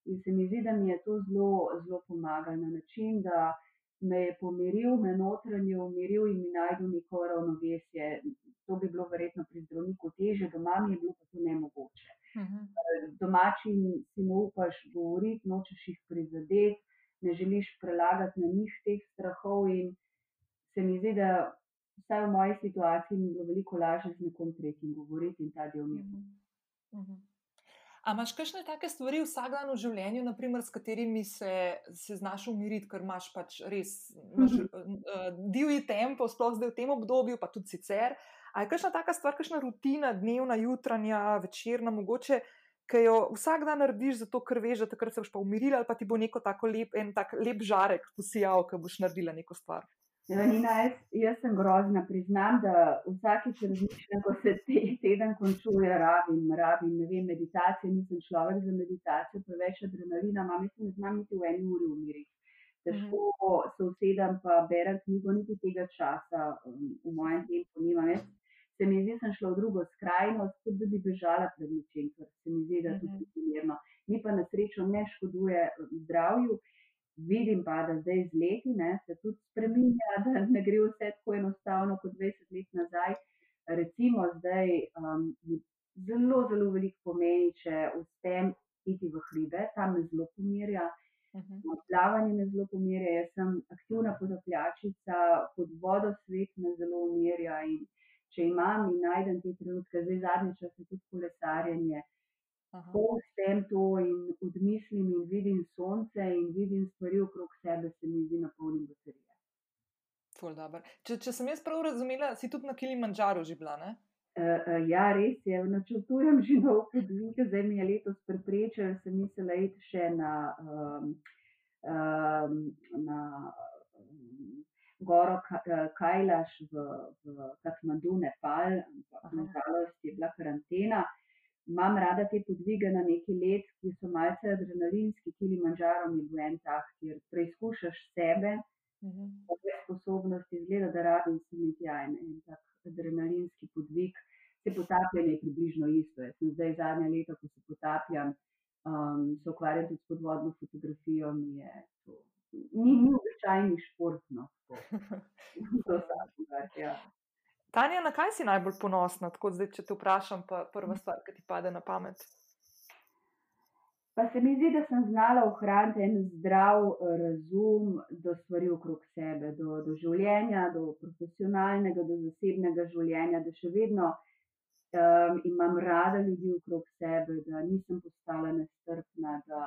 In se mi zdi, da mi je to zelo, zelo pomagalo na način, da me je pomiril, me notranje umiril in mi najdel neko ravnovesje. To bi bilo verjetno pri zdravniku teže, doma mi je bilo pa to nemogoče. Mhm. Domači si ne upaš govoriti, nočeš jih prizadeti, ne želiš prelagati na njih teh strahov. In se mi zdi, da vsaj v moji situaciji mi je bilo veliko lažje z nekom tretjim govoriti in ta del mi je. Uh -huh. A imaš kakšne take stvari v življenju, naprimer, s katerimi se, se znaš umiriti, ker imaš pač res imaš, uh, divji tempo, sploh zdaj v tem obdobju, pa tudi sicer. A je kakšna taka stvar, kakšna rutina, dnevna, jutranja, večerna, mogoče, ki jo vsak dan narediš, zato ker veš, da takrat se boš pa umirila, ali pa ti bo neko tako lep, en tak lep žarek posijal, ko boš naredila neko stvar. Nina, jaz, jaz sem grozna, priznam, da vsakeč razmišljam, ko se te, teden končuje, rabim, rabim, ne vem, meditacije, nisem človek za meditacijo, preveč adrenalina, imam, jaz ne znam niti v eni uri umiriti. težko se usedem pa berem knjigo, niti tega časa um, v mojem tempu nimam. Jaz se mi zdi, sem šla v drugo skrajnost, kot da bi bežala pred nečem, ker se mi zdi, da je to Mhm. primerno. Mi pa na srečo ne škoduje um, zdravju. Vidim pa, da zdaj z leti ne, se tudi spreminja, da ne gre vse tako enostavno kot 20 let nazaj. Recimo zdaj um, zelo, zelo veliko pomeni, če uspem iti v hribe, tam me zelo pomirja. Mhm. Plavanje me zelo pomirja, jaz sem aktivna potapljačica, pod vodo svet me zelo umirja in če imam in najdem te trenutke, zdaj zadnji čas je tudi kolesarjenje. Ko uspem to in odmislim in vidim sonce in vidim stvari okrog sebe, se mi zdi napolnim baterije. Ful. Če, če sem jaz prav razumela, si tudi na Kilimandžaru že bila, ne? Uh, uh, ja, res je, načrtujem že nov podvig, zdaj mi je letos preprečil, sem mislila iti še na, um, um, na um, goro eh, Kajlaš v, v Katmandu, Nepal, ampak Aha. nažalost je bila karantena. Imam rada te podvige na neki let, ki so malce adrenalinski, Kilimanjaro mi bil en tak, kjer preizkušaš sebe, Mhm. svoje sposobnosti, izgleda, da rabim se mi tja en, en tak adrenalinski podvig. Se potapljanje je približno isto. Jaz sem zdaj zadnja leta, ko se potapljam, um, se ukvarjam tudi s podvodno fotografijo, mi je to. Ni, ni običajni šport, no. tako. To vsakogar, ja. Tanja, na kaj si najbolj ponosna? Tako zdaj, če te vprašam, pa prva stvar, ki ti pade na pamet. Pa se mi zdi, da sem znala ohraniti en zdrav razum do stvari okrog sebe, do, do življenja, do profesionalnega, do zasebnega življenja, da še vedno um, imam rada ljudi okrog sebe, da nisem postala nestrpna, da,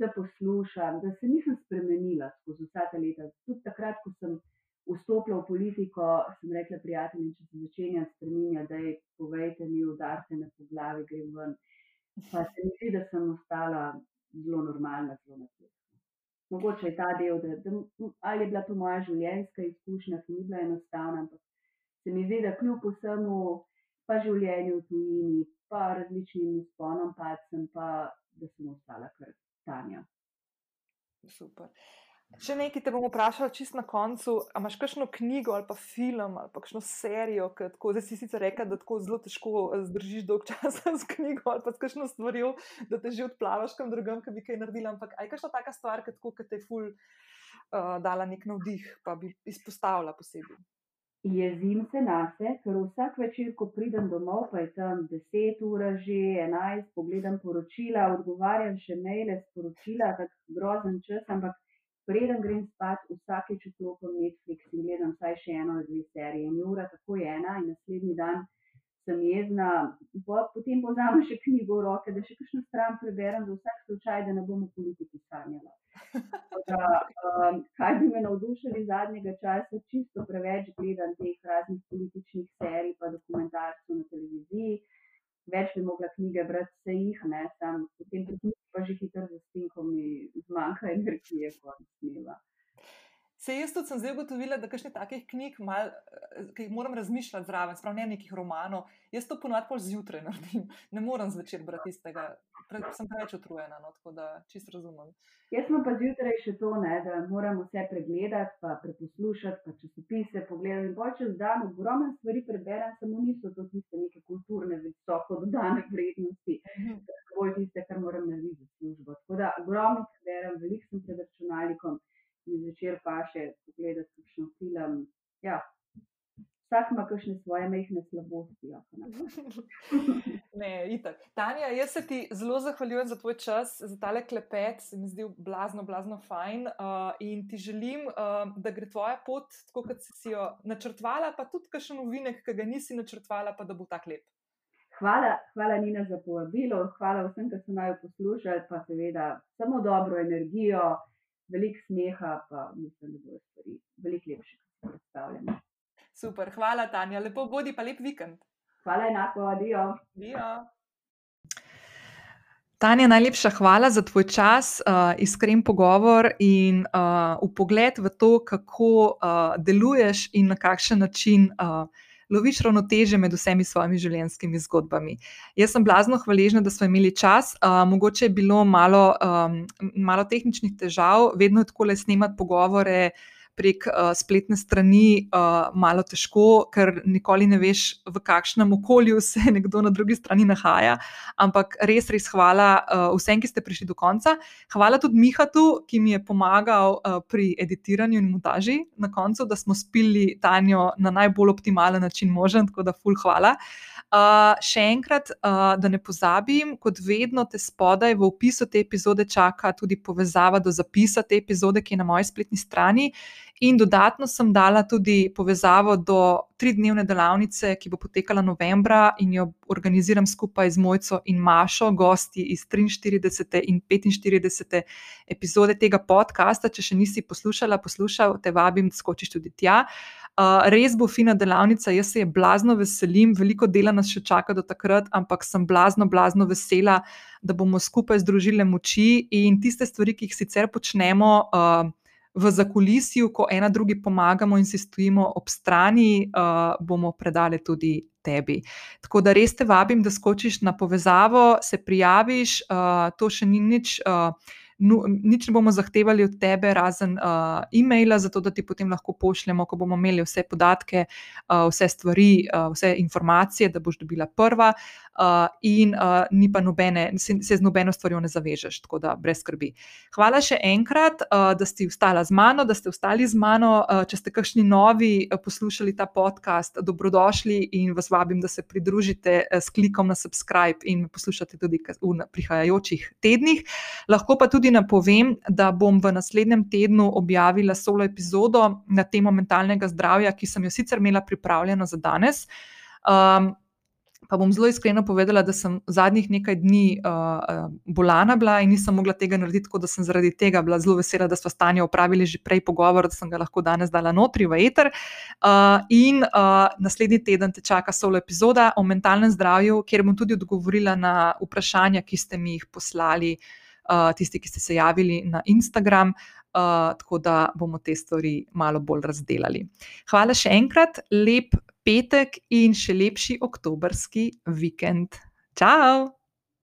da poslušam, da se nisem spremenila skozi vsa ta leta. Tudi takrat, ko sem vstopila v politiko, sem rekla prijateljem, če se začenja spremenjati, da je povejte mi, udarite me po glavi, grem ven. Pa se mi zdi, da sem ostala zelo normalna, zelo napredna. Mogoče je ta del, da, da ali je bila to moja življenjska izkušnja, ki ni bila enostavna, ampak se mi zdi, da kljub vsemu, pa življenju v tujini, pa različnim usponom, padcem, pa da sem ostala kar Tanja. Super. Še nekaj te bom vprašala, čist na koncu. A imaš kakšno knjigo ali pa film ali pa kakšno serijo, ki tako, zdaj si sicer rekla, da tako zelo težko eh, zdržiš dolg čas z knjigo ali pa s kakšno stvarjo, da te že odplavaš kam drugam, ki bi kaj naredila. Ampak aj kakšna taka stvar, ki tako, ki te je ful uh, dala nek navdih, pa bi izpostavila posebej. Jezim se na se, ker vsak večer, ko pridem domov, pa je tam 10 ur, že 11, pogledam poročila, odgovarjam še maile, sporočila, tako grozen čas, ampak preden grem spat, vsakeč vklopim Netflix in gledam vsaj še eno ali dve serije. In ura tako je ena in naslednji dan sem jezna, po, potem povzamem še knjigo v roke, da še kakšno stran preberem za vsak slučaj, da ne bom v politiki sanjala. Da, um, kaj bi me navdušili zadnjega časa, čisto preveč gledam teh raznih političnih serij, pa dokumentarcev na televiziji. Več bi mogla knjige brati, vse jih ne, sam potem knjigi pa že hitro zaspim, ko mi zmanjka energije, konc dneva. Se jaz tudi sem zdaj ugotovila, da kakšne takih knjig, mal, eh, ki jih moram razmišljati zraven, sprav ne nekih romanov, jaz to ponovadi pol zjutraj naredim, ne morem zvečer brati istega, pre, sem preveč utrujena, no, tako da čisto razumem. Jaz sem pa zjutraj še to, ne, da moram vse pregledati, pa preposlušati, pa časopise pogledati. In bolj čez dan ogromno stvari preberem, samo niso to tiste neke kulturne, visoko dodane vrednosti, bolj tiste, kar moram narediti za službo. Tako da ogromno preberem, veliko sem pred računalnikom in zvečer pa še pogledati kakšen film. Ja, vsak ima kakšne svoje mehne slabosti. Ja, ne. Itak. Tanja, jaz se ti zelo zahvaljujem za tvoj čas, za tale klepet, se mi zdi blazno, blazno fajn uh, in ti želim, uh, da gre tvoja pot tako, kot si jo načrtvala, pa tudi kakšen novinek, ki ga nisi načrtvala, pa da bo tak lep. Hvala, hvala Nina za povabilo, hvala vsem, ki so naj poslušali, pa seveda samo dobro energijo, veliko smeha, pa mislim, da bodo stvari veliko lepše, kot si predstavljamo. Super, hvala Tanja, lepo bodi, pa lep vikend. Hvala enako, adijo. Dio. Tanja, najlepša hvala za tvoj čas, uh, iskren pogovor in uh, pogled v to, kako uh, deluješ in na kakšen način uh, loviš ravnoteže med vsemi svojimi življenjskimi zgodbami. Jaz sem blazno hvaležna, da smo imeli čas. Uh, mogoče je bilo malo, um, malo tehničnih težav, vedno je tako le snemati pogovore prek uh, spletne strani uh, malo težko, ker nikoli ne veš, v kakšnem okolju se nekdo na drugi strani nahaja. Ampak res, res hvala uh, vsem, ki ste prišli do konca. Hvala tudi Mihatu, ki mi je pomagal uh, pri editiranju in montaži na koncu, da smo spili Tanjo na najbolj optimalen način možen, tako da ful hvala. Uh, še enkrat, uh, da ne pozabim, kot vedno, te spodaj v opisu te epizode čaka tudi povezava do zapisa te epizode, ki je na moji spletni strani. In dodatno sem dala tudi povezavo do tridnevne delavnice, ki bo potekala novembra in jo organiziram skupaj z Mojco in Mašo, gosti iz 43. in 45. epizode tega podcasta. Če še nisi poslušala, poslušal, te vabim, da skočiš tudi tja. Uh, res bo fina delavnica, jaz se je blazno veselim, veliko dela nas še čaka do takrat, ampak sem blazno, blazno vesela, da bomo skupaj združili moči in tiste stvari, ki jih sicer počnemo. Uh, v zakulisju, ko ena drugi pomagamo in si stojimo ob strani, uh, bomo predali tudi tebi. Tako da res te vabim, da skočiš na povezavo, se prijaviš, uh, to še ni nič. Uh, no, nič ne bomo zahtevali od tebe, razen uh, e-maila, zato da ti potem lahko pošljemo, ko bomo imeli vse podatke, uh, vse stvari, uh, vse informacije, da boš dobila prva. Uh, in uh, ni pa nobene, se, se z nobeno stvarjo ne zavežeš, tako da brez skrbi. Hvala še enkrat, uh, da ste ostali z mano, da ste ostali z mano. Uh, če ste kakšni novi uh, poslušali ta podcast, dobrodošli in vas vabim, da se pridružite uh, s klikom na subscribe in poslušate tudi v prihajajočih tednih. Lahko pa tudi napovem, da bom v naslednjem tednu objavila solo epizodo na temo mentalnega zdravja, ki sem jo sicer imela pripravljeno za danes. Um, pa bom zelo iskreno povedala, da sem zadnjih nekaj dni uh, bolana bila in nisem mogla tega narediti, tako da sem zaradi tega bila zelo vesela, da smo stanje opravili že prej pogovor, da sem ga lahko danes dala notri v eter. Uh, in uh, naslednji teden te čaka solo epizoda o mentalnem zdravju, kjer bom tudi odgovorila na vprašanja, ki ste mi jih poslali. Eh, tisti, ki ste se javili na Instagram, uh, tako da bomo te stvari malo bolj razdelali. Hvala še enkrat, lep petek in še lepši oktobrski vikend. Ciao!